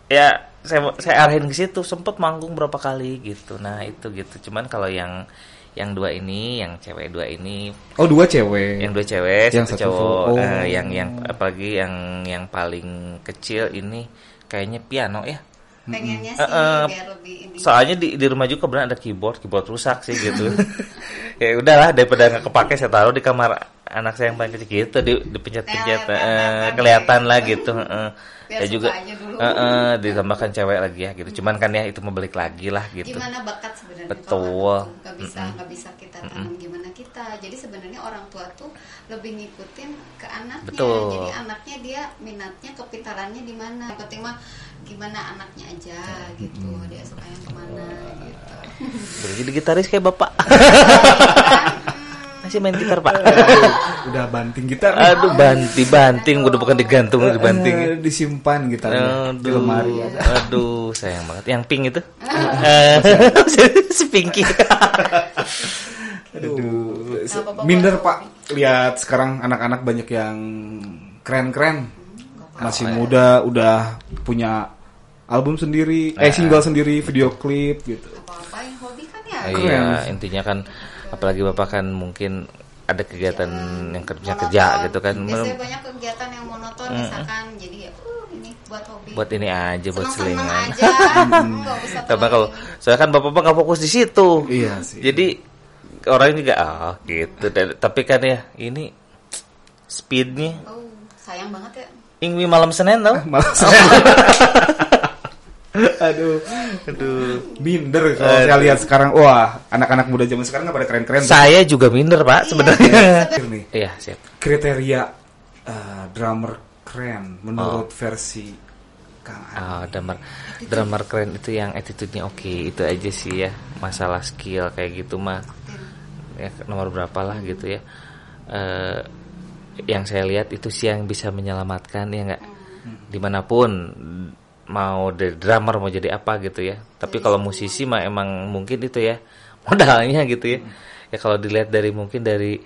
Speaker 2: ya saya saya arahin ke situ sempet manggung berapa kali gitu nah itu gitu cuman kalau yang yang dua ini yang cewek dua ini
Speaker 1: Oh dua cewek.
Speaker 2: yang dua cewek
Speaker 1: Yang
Speaker 2: satu
Speaker 1: satu
Speaker 2: cowok
Speaker 1: cowok.
Speaker 2: Eh,
Speaker 1: Oh.
Speaker 2: yang yang apalagi yang yang paling kecil ini kayaknya piano ya
Speaker 3: pengennya sih
Speaker 2: Eh, eh,
Speaker 3: biar lebih ini
Speaker 2: soalnya di di rumah juga kebetulan ada keyboard keyboard rusak sih gitu. Ya udahlah daripada nggak kepake saya taruh di kamar anak saya yang paling kecil gitu di dipencet-pencet
Speaker 3: Teler,
Speaker 2: eh, kelihatan lah gitu.
Speaker 3: Biar
Speaker 2: ya juga eh, eh, ditambahkan cewek lagi ya gitu. Cuman kan ya itu mau balik lagi lah gitu.
Speaker 3: Gimana bakat sebenarnya?
Speaker 2: Betul.
Speaker 3: nggak bisa nggak bisa kita tanam gimana kita. Jadi sebenarnya orang tua tuh lebih ngikutin ke anaknya.
Speaker 2: Betul.
Speaker 3: jadi anaknya dia minatnya kepintarannya di mana. Yang penting mah gimana anaknya aja gitu dia sukanya ke mana gitu
Speaker 2: Udah jadi gitaris kayak bapak masih main gitar pak
Speaker 1: Udah banting gitar. nih.
Speaker 2: aduh banting banting udah bukan digantung udah dibanting
Speaker 1: Eh, disimpan gitarnya di
Speaker 2: Aduh,
Speaker 1: lemari ada.
Speaker 2: aduh sayang banget. Yang pink itu, Eh, si Pinky.
Speaker 1: Aduh,
Speaker 3: Nah, Bapak
Speaker 1: minder pak lihat sekarang anak-anak banyak yang keren-keren masih muda udah punya album sendiri eh single sendiri video klip gitu.
Speaker 3: Apa yang hobi kan ya?
Speaker 2: Iya, intinya kan apalagi bapak kan mungkin ada kegiatan yang kerja
Speaker 3: Monoton.
Speaker 2: kerja gitu kan.
Speaker 3: Biasanya banyak kegiatan yang monoton misalkan jadi ya uh, ini buat hobi.
Speaker 2: Buat ini aja buat selingan.
Speaker 3: terlalu
Speaker 2: kalau saya kan bapak bapak nggak fokus di situ.
Speaker 1: Iya sih.
Speaker 2: jadi orang juga oh gitu. Dan- tapi kan ya ini speednya.
Speaker 3: Oh sayang banget ya
Speaker 2: ingwi malam senin tau
Speaker 1: Malah Aduh,
Speaker 2: aduh
Speaker 1: minder kalau saya lihat sekarang. Wah, anak-anak muda zaman sekarang nggak pada keren-keren. tuh.
Speaker 2: saya juga minder pak sebenarnya
Speaker 1: Nih,
Speaker 2: iya siap
Speaker 1: kriteria eh, drummer keren menurut versi Kang Andi.
Speaker 2: Oh, drummer drummer keren itu yang attitude-nya oke, itu aja sih ya. Masalah skill kayak gitu mah ya nomor berapa lah gitu ya. Eh yang saya lihat itu sih yang bisa menyelamatkan ya nggak di mana pun mau dari drummer mau jadi apa gitu ya. Tapi kalau musisi mah emang mungkin itu ya modalnya gitu ya. Ya kalau dilihat dari mungkin dari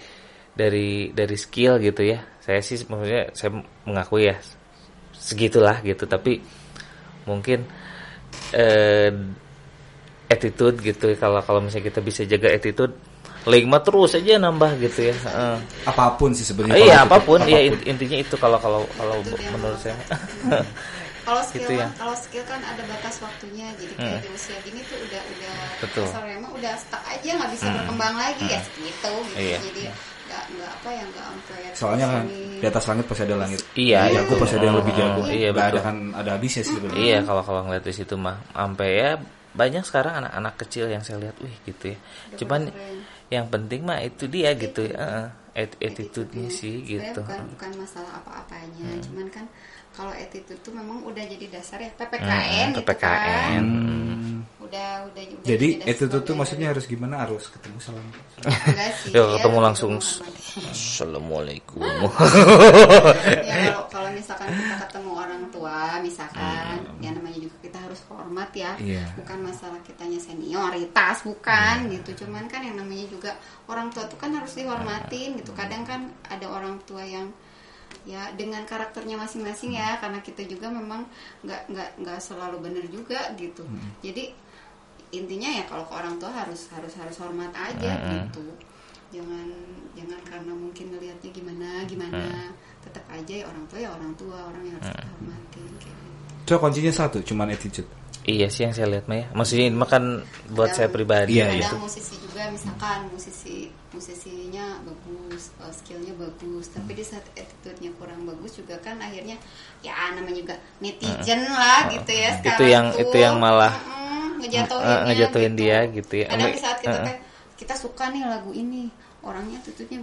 Speaker 2: dari dari skill gitu ya. Saya sih maksudnya saya mengakui ya segitulah gitu tapi mungkin eh attitude gitu kalau kalau misalnya kita bisa jaga attitude link mah terus aja nambah gitu ya Heeh.
Speaker 1: apa pun sih sebenarnya.
Speaker 2: iya
Speaker 1: kalau kita-
Speaker 2: apa pun ya int- intinya itu kalau kalau kalau menurut saya
Speaker 3: kalau skill
Speaker 2: Gitu ya.
Speaker 3: kan kalau skill kan ada batas waktunya jadi kayak di usia gini tuh udah udah
Speaker 2: Betul.
Speaker 3: emang udah stuck aja nggak bisa berkembang lagi ya segitu gitu
Speaker 2: Iya.
Speaker 3: jadi nggak nggak apa ya nggak sampai
Speaker 1: Soalnya kan di atas langit pasti ada langit.
Speaker 2: Iya,
Speaker 1: Lebih
Speaker 2: iya.
Speaker 1: jago pasti ada yang lebih jago.
Speaker 2: Iya,
Speaker 1: Nggak ada
Speaker 2: betul.
Speaker 1: kan ada habisnya sih sebenarnya.
Speaker 2: iya kalau kalau ngeliat di situ mah sampai ya banyak sekarang anak-anak kecil yang saya lihat wih gitu ya cuman. Yang penting mah itu dia gitu ya attitude-nya sih gitu.
Speaker 3: bukan bukan masalah apa-apanya cuman kan kalau attitude tuh memang udah jadi dasar ya
Speaker 2: Hmm,
Speaker 3: PPKN gitu
Speaker 2: PPKN
Speaker 3: kan
Speaker 1: Hmm.
Speaker 3: Udah udah udah
Speaker 1: Jadi attitude tuh
Speaker 3: sebagai-
Speaker 1: maksudnya harus gimana? Harus ketemu salam.
Speaker 3: Sih,
Speaker 2: Ya, ketemu langsung. Assalamualaikum.
Speaker 3: Ya kalau kalau misalkan kita ketemu orang tua misalkan ya namanya juga kita harus hormat ya.
Speaker 1: Iya.
Speaker 3: bukan masalah kitanya senioritas bukan gitu. Cuman kan yang namanya juga orang tua tuh kan harus dihormatin gitu. Kadang kan ada orang tua yang ya dengan karakternya masing-masing ya karena kita juga memang nggak nggak nggak selalu benar juga gitu. Jadi intinya ya kalau ke orang tua harus harus harus hormat aja gitu jangan jangan karena mungkin ngelihatnya gimana gimana tetap aja ya orang tua ya orang tua orang yang harus hormatin kayak gitu.
Speaker 1: So kuncinya satu, cuman attitude.
Speaker 2: Iya sih yang saya lihat mah ya. Maksudnya ini mah kan buat
Speaker 3: Kadang-
Speaker 2: saya pribadi
Speaker 1: Iya,
Speaker 3: kadang
Speaker 2: gitu.
Speaker 3: musisi juga misalkan musisi musisinya bagus eh, skillnya bagus tapi di saat attitude-nya kurang bagus juga kan akhirnya ya namanya juga netizen lah gitu ya
Speaker 2: Itu
Speaker 3: sekarang
Speaker 2: yang-
Speaker 3: tuh.
Speaker 2: itu yang malah,
Speaker 3: Mm-mm, ngejatuhin,
Speaker 2: eh, ngejatuhin dia gitu ya.
Speaker 3: kadang di saat kita
Speaker 2: eh,
Speaker 3: kayak kita suka nih lagu ini orangnya attitude-nya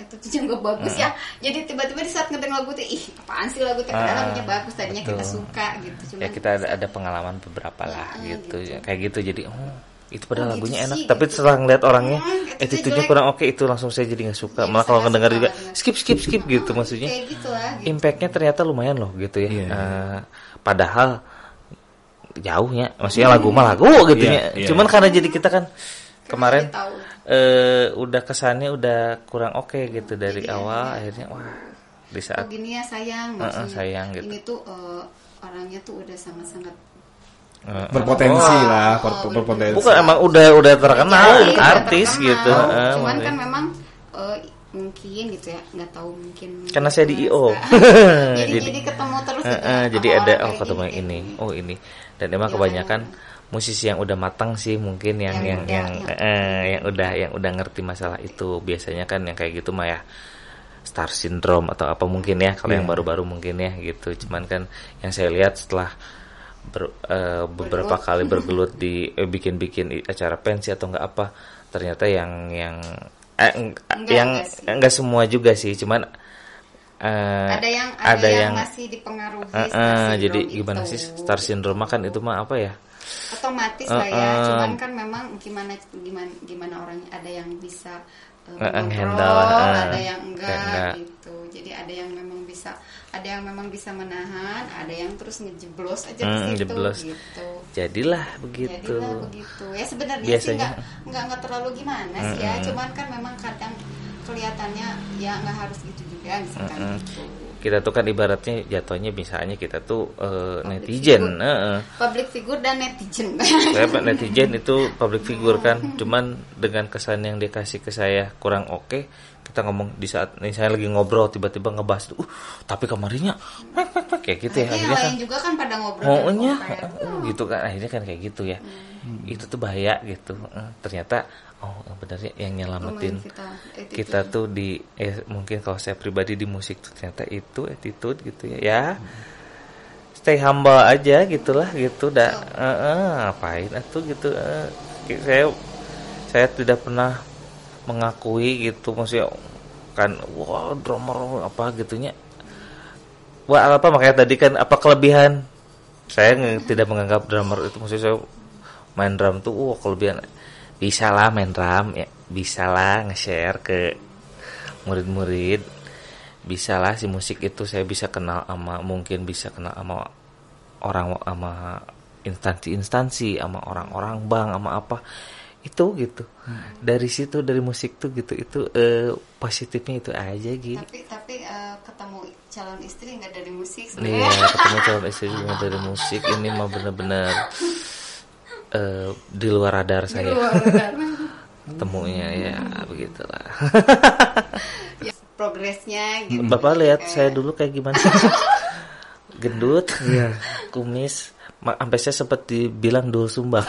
Speaker 3: attitude-nya nggak bagus ya jadi tiba-tiba di saat ngedengar lagu tuh ih apaan sih lagu tuh padahal
Speaker 2: Ah,
Speaker 3: lagunya bagus tadinya kita suka gitu cuman
Speaker 2: Ya kita ada ada pengalaman beberapa lah
Speaker 3: Ya,
Speaker 2: gitu.
Speaker 3: gitu.
Speaker 2: ya Kayak gitu jadi oh itu padahal
Speaker 3: Oh, gitu
Speaker 2: lagunya enak
Speaker 3: sih,
Speaker 2: tapi
Speaker 3: gitu.
Speaker 2: setelah ngeliat orangnya
Speaker 3: Hmm, attitude-nya
Speaker 2: attitude-nya
Speaker 3: jelek.
Speaker 2: kurang oke itu langsung saya jadi nggak suka
Speaker 3: Iya,
Speaker 2: malah kalau ngedenger juga skip skip skip gitu maksudnya
Speaker 3: kayak gitu lah gitu.
Speaker 2: impactnya ternyata lumayan loh gitu ya
Speaker 1: Iya.
Speaker 2: Eh, padahal jauhnya maksudnya lagu mah lagu gitu
Speaker 1: Iya,
Speaker 2: ya cuman karena jadi kita kan kemarin
Speaker 3: tahu.
Speaker 2: Eh udah kesannya udah kurang oke gitu dari
Speaker 3: Jadi,
Speaker 2: awal
Speaker 3: ya.
Speaker 2: akhirnya wah di
Speaker 3: oh
Speaker 2: saat
Speaker 3: gini ya sayang
Speaker 2: Heeh,
Speaker 3: maksudnya
Speaker 2: sayang gitu.
Speaker 3: ini tuh eh, orangnya tuh udah sangat-sangat
Speaker 2: eh,
Speaker 1: Berpotensi
Speaker 3: Oh,
Speaker 1: lah,
Speaker 3: oh,
Speaker 1: ber- berpotensi.
Speaker 2: bukan emang udah udah terkenal
Speaker 3: Iya, udah
Speaker 2: artis
Speaker 3: terkenal.
Speaker 2: gitu eh,
Speaker 3: cuman kan memang eh, mungkin gitu ya nggak tahu mungkin
Speaker 2: Karena saya di IO.
Speaker 3: jadi,
Speaker 2: Jadi-
Speaker 3: jadi ketemu terus
Speaker 2: eh,
Speaker 3: ya,
Speaker 2: jadi
Speaker 3: sama
Speaker 2: ada oh ketemu ini
Speaker 3: kayak
Speaker 2: oh ini dan emang
Speaker 3: Iya,
Speaker 2: kebanyakan
Speaker 3: iya.
Speaker 2: Musisi yang udah matang sih mungkin yang
Speaker 3: Yang
Speaker 2: yang
Speaker 3: udah,
Speaker 2: yang
Speaker 3: yang-
Speaker 2: eh, yang udah yang udah ngerti masalah itu biasanya kan yang kayak gitu mah ya star syndrome atau apa mungkin ya kalau yang
Speaker 1: Iya.
Speaker 2: baru-baru mungkin ya gitu cuman kan yang saya lihat setelah ber- eh, beberapa
Speaker 3: Bergelut.
Speaker 2: kali bergelut di eh, bikin-bikin acara pensi atau enggak apa ternyata yang yang eh, eng-
Speaker 3: Enggak,
Speaker 2: yang
Speaker 3: enggak
Speaker 2: enggak semua juga sih cuman eh,
Speaker 3: ada yang ada, yang, masih dipengaruhi
Speaker 2: Eh, eh,
Speaker 3: syndrome
Speaker 2: jadi gimana
Speaker 3: itu.
Speaker 2: sih star syndrome kan itu mah apa ya?
Speaker 3: Otomatis
Speaker 2: Eh,
Speaker 3: lah ya
Speaker 2: eh.
Speaker 3: cuman kan memang gimana gimana gimana orangnya ada yang bisa uh,
Speaker 2: Eh, eh,
Speaker 3: mengontrol,
Speaker 2: handle, eh,
Speaker 3: ada yang enggak,
Speaker 2: enggak.
Speaker 3: gitu jadi ada yang memang bisa ada yang memang bisa menahan ada yang terus ngejeblos aja
Speaker 2: Hmm,
Speaker 3: ke situ gitu
Speaker 2: Jadilah begitu.
Speaker 3: Jadilah begitu ya sebenarnya sih
Speaker 2: Biasanya.
Speaker 3: nggak nggak nggak terlalu gimana sih ya cuman kan memang kadang kelihatannya ya nggak harus gitu juga misalkan
Speaker 2: Mm-mm.
Speaker 3: gitu
Speaker 2: kita tuh kan ibaratnya jatuhnya misalnya kita tuh eh,
Speaker 3: Public
Speaker 2: netizen
Speaker 3: figure.
Speaker 2: heeh.
Speaker 3: public figure dan netizen.
Speaker 2: Saya Pak, netizen itu public figure kan. Cuman dengan kesan yang dia kasih ke saya kurang oke kita ngomong di saat ini saya lagi ngobrol tiba-tiba ngebahas uh tapi kamarinya kayak gitu ya.
Speaker 3: Akhirnya
Speaker 2: kan
Speaker 3: juga kan pada ngobrol
Speaker 2: maunya
Speaker 3: compare.
Speaker 2: oh, gitu kan. Akhirnya kan kayak gitu ya. Itu tuh bahaya gitu. Ternyata oh benarnya yang nyelamatin
Speaker 3: kita attitude.
Speaker 2: kita tuh di eh, mungkin kalau saya pribadi di musik tuh ternyata itu attitude gitu ya. Ya stay humble aja gitulah gitu. Dah Eh, eh, ngapain atuh gitu eh. saya saya tidak pernah mengakui gitu maksudnya kan wah drummer apa gitunya. Wah apa makanya tadi kan apa kelebihan? Saya tidak menganggap drummer itu maksudnya saya main drum tuh wah kelebihan bisa lah main drum ya. Bisa lah nge-share ke murid-murid. Bisa lah si musik itu saya bisa kenal sama mungkin bisa kenal sama orang sama instansi-instansi sama orang-orang bank sama apa. Itu gitu. Dari situ dari musik tuh gitu. Itu eh, positifnya itu aja gitu.
Speaker 3: Tapi tapi eh, ketemu calon istri nggak dari musik
Speaker 2: Iya,
Speaker 3: sebenarnya.
Speaker 2: ketemu calon istri juga dari musik. Ini mah bener-bener eh, di luar radar
Speaker 3: Di
Speaker 2: saya
Speaker 3: luar radar.
Speaker 2: temunya ya begitulah.
Speaker 3: ya, progresnya gitu
Speaker 2: Bapak lihat
Speaker 3: Kayak-
Speaker 2: saya dulu kayak gimana? Gendut, kumis, ma- sampai saya sempat dibilang dul sumbang.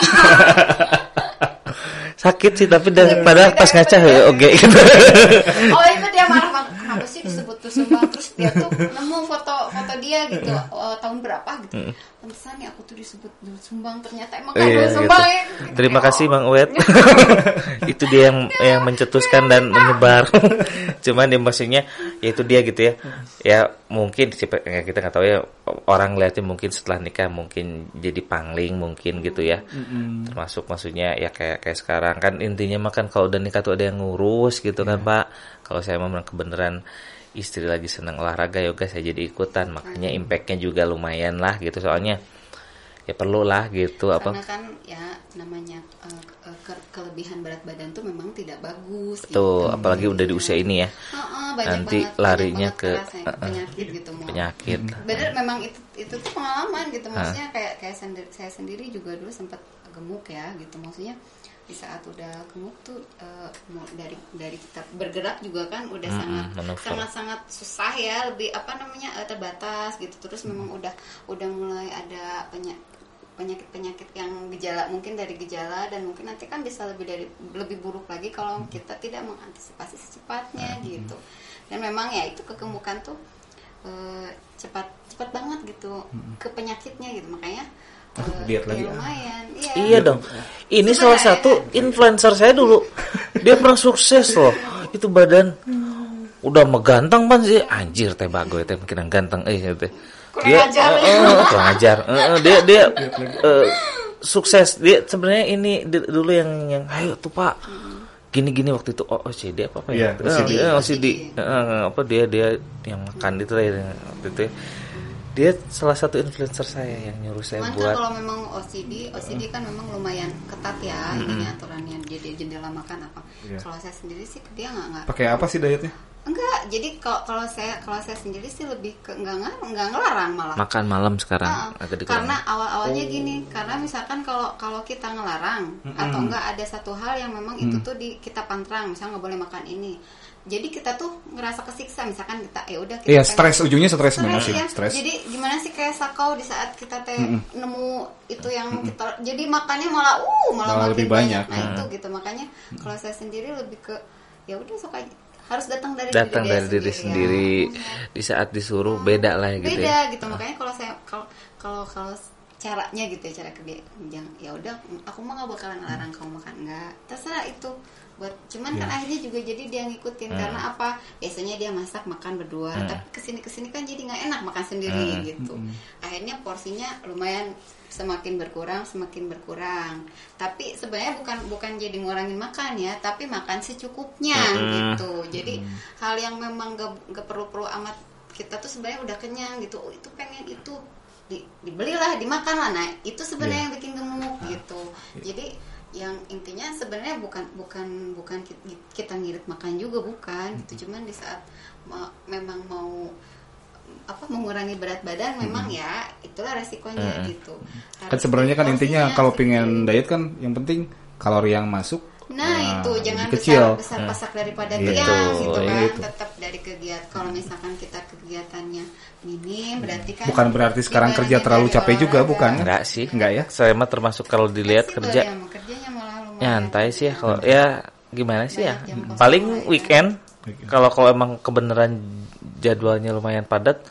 Speaker 2: Sakit sih tapi daripada pas ngaca ya oke gitu.
Speaker 3: oh itu dia marah banget kenapa sih disebut tuh sumbang dia tuh nemu foto foto dia gitu eh, tahun berapa gitu pantesan ya aku tuh disebut dulu sumbang ternyata emang kan
Speaker 2: Iya, gitu.
Speaker 3: sumbang ya.
Speaker 2: Terima kasih Bang Uwet. itu dia yang yang mencetuskan dan menyebar. Cuman ya maksudnya ya itu dia gitu ya. Ya mungkin siapa- ya kita nggak tahu ya orang lihatnya mungkin setelah nikah mungkin jadi pangling mungkin gitu ya. Termasuk maksudnya ya kayak kayak sekarang kan intinya mah kan kalau udah nikah tuh ada yang ngurus gitu kan Pak. Kalau saya memang kebenaran istri lagi senang olahraga yoga saya jadi ikutan. Makanya impactnya juga lumayan lah gitu. Soalnya ya perlu lah gitu apa.
Speaker 3: Karena kan ya namanya eh, ke- ke- kelebihan berat badan tuh memang tidak bagus
Speaker 2: Tuh,
Speaker 3: gitu.
Speaker 2: apalagi udah di usia ini ya.
Speaker 3: Heeh, banyak
Speaker 2: Nanti
Speaker 3: banget,
Speaker 2: larinya ke-
Speaker 3: penyakit gitu mau
Speaker 2: Penyakit.
Speaker 3: bener memang itu itu tuh pengalaman gitu. Maksudnya kayak kayak sendiri, saya sendiri juga dulu sempat gemuk ya gitu. Maksudnya di saat udah gemuk tuh mau dari dari kita bergerak juga kan udah
Speaker 2: Mm-mm,
Speaker 3: sangat
Speaker 2: manuver.
Speaker 3: sangat sangat susah ya lebih apa namanya eh, terbatas gitu. Terus memang udah udah mulai ada penya- penyakit-penyakit yang gejala mungkin dari gejala dan mungkin nanti kan bisa lebih dari lebih buruk lagi kalau kita tidak mengantisipasi secepatnya gitu. Dan memang ya itu kegemukan tuh eh, cepat cepat banget gitu ke penyakitnya gitu. Makanya
Speaker 1: Aduh,
Speaker 3: eh,
Speaker 1: lihat
Speaker 3: ya
Speaker 1: lagi, ah.
Speaker 3: lumayan iya
Speaker 2: Iya dong. Ini salah
Speaker 3: Sebenarnya-
Speaker 2: satu influencer saya dulu. Dia pernah sukses loh. Itu badan udah megantang pan sih. Anjir teh bago teh makin ganteng eh gitu.
Speaker 3: Kurang ajar.
Speaker 2: eh, eh, kurang ajar. Eh, eh, dia dia eh, sukses. Dia sebenarnya ini di- dulu yang yang ayo tuh Pak. Gini-gini waktu itu oh OCD apa apa ya?
Speaker 1: Iya, OCD.
Speaker 2: Eh, OCD. Eh, eh, apa dia dia yang makan itu lah ya, waktu itu. ya. Dia salah satu influencer saya yang nyuruh saya
Speaker 3: Cuman
Speaker 2: buat
Speaker 3: kalau memang OCD, OCD kan memang lumayan ketat ya ininya aturannya jadi jendela makan apa.
Speaker 1: Iya.
Speaker 3: Kalau saya sendiri sih dia nggak nggak
Speaker 1: Pakai apa sih dietnya?
Speaker 3: enggak. Jadi kalau kalau saya kalau saya sendiri sih lebih ke nggak nggak nggak ngelarang malah.
Speaker 2: makan malam sekarang
Speaker 3: Ah,
Speaker 2: agak
Speaker 3: karena awal-awalnya gini, karena misalkan kalau kalau kita ngelarang atau enggak ada satu hal yang memang itu tuh di kita pantrang, misalnya nggak boleh makan ini. Jadi kita tuh ngerasa kesiksa, misalkan kita ya udah kita
Speaker 1: Iya, stres. ujungnya stres
Speaker 3: stres
Speaker 1: sih,
Speaker 3: ya.
Speaker 1: stres.
Speaker 3: Jadi gimana sih kayak sakau di saat kita teh nemu itu yang kita jadi makannya malah uh malah,
Speaker 1: Malah
Speaker 3: makin
Speaker 1: lebih banyak.
Speaker 3: Nah, itu gitu. Makanya kalau saya sendiri lebih ke ya udah sok aja. Harus datang dari
Speaker 2: datang
Speaker 3: diri
Speaker 2: dari diri
Speaker 3: ya.
Speaker 2: sendiri. Di saat disuruh beda lah gitu
Speaker 3: beda
Speaker 2: ya
Speaker 3: gitu. Makanya kalau saya kalau kalau kalau caranya gitu ya cara kerja ya udah aku mah gak bakalan ngelarang kamu makan. Enggak terserah itu buat cuman kan akhirnya juga jadi dia ngikutin karena apa biasanya dia masak makan berdua tapi ke sini ke sini kan jadi nggak enak makan sendiri gitu. Akhirnya porsinya lumayan semakin berkurang semakin berkurang. Tapi sebenarnya bukan bukan jadi ngurangin makan ya tapi makan secukupnya gitu. Jadi hal yang memang gak, gak perlu perlu amat kita tuh sebenarnya udah kenyang gitu. Oh, itu pengen itu di, dibelilah dimakan lah nah itu sebenarnya yang bikin gemuk gitu. Jadi yang intinya sebenarnya bukan bukan bukan ki- kita ngirit makan juga bukan gitu cuman di saat ma- memang mau apa mengurangi berat badan memang ya itulah resikonya gitu.
Speaker 1: Kan sebenarnya kan intinya kalau pengen diet kan yang penting kalori yang masuk
Speaker 3: Nah,
Speaker 1: nah,
Speaker 3: itu jangan
Speaker 1: kecil.
Speaker 3: besar besar pasak daripada
Speaker 1: Iya.
Speaker 3: tiang gitu kan.
Speaker 1: itu.
Speaker 3: Tetap dari kegiatan kalau misalkan kita kegiatannya minim berarti kan
Speaker 1: Bukan berarti sekarang kerja terlalu capek juga, bukan?
Speaker 2: Enggak sih.
Speaker 1: Enggak ya?
Speaker 2: Saya mah termasuk kalau dilihat kerja
Speaker 3: ya.
Speaker 2: Nyantai sih ya kalau ya gimana sih ya. Paling weekend kalau kalau emang kebenaran jadwalnya lumayan padat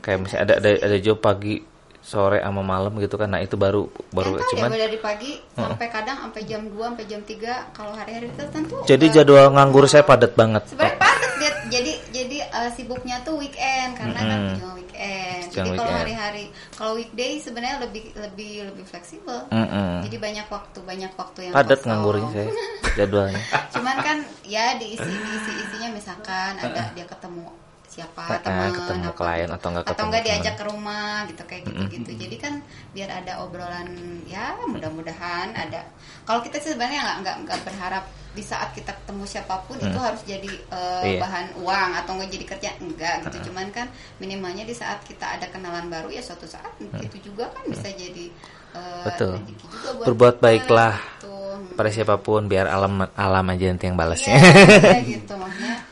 Speaker 2: kayak misalnya ada ada ada job pagi sore sama malam gitu kan. Nah itu baru baru
Speaker 3: Entah
Speaker 2: cuman
Speaker 3: ya dari pagi sampai kadang sampai jam 2 sampai jam 3 kalau hari-hari tertentu
Speaker 2: jadi
Speaker 3: eh,
Speaker 2: jadwal nganggur saya padat banget
Speaker 3: sebenarnya padat dia jadi jadi eh, sibuknya tuh weekend karena kan
Speaker 2: Mm-mm.
Speaker 3: cuma weekend.
Speaker 2: Cuma
Speaker 3: jadi kalau hari-hari kalau weekday sebenarnya lebih lebih lebih fleksibel.
Speaker 2: Mm-mm.
Speaker 3: jadi banyak waktu banyak waktu yang
Speaker 2: padat nganggurnya saya jadwalnya.
Speaker 3: Cuman kan ya diisi diisi isinya misalkan ada dia ketemu siapa
Speaker 2: Eh,
Speaker 3: teman
Speaker 2: ketemu
Speaker 3: apa
Speaker 2: klien atau enggak
Speaker 3: atau enggak diajak ke rumah gitu kayak gitu gitu jadi kan biar ada obrolan ya mudah-mudahan ada. Kalau kita sebenarnya nggak nggak nggak berharap di saat kita ketemu siapa pun itu harus jadi eh,
Speaker 2: Iya.
Speaker 3: bahan uang atau enggak jadi kerja enggak gitu. Cuman kan minimalnya di saat kita ada kenalan baru ya suatu saat itu juga kan bisa jadi eh,
Speaker 2: Betul.
Speaker 3: juga buat
Speaker 2: Berbuat
Speaker 3: kita,
Speaker 2: baiklah.
Speaker 3: gitu.
Speaker 2: pada siapa pun biar alam alam aja nanti yang balasnya.
Speaker 3: Iya, gitu maksudnya.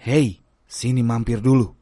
Speaker 1: Hey, sini mampir dulu.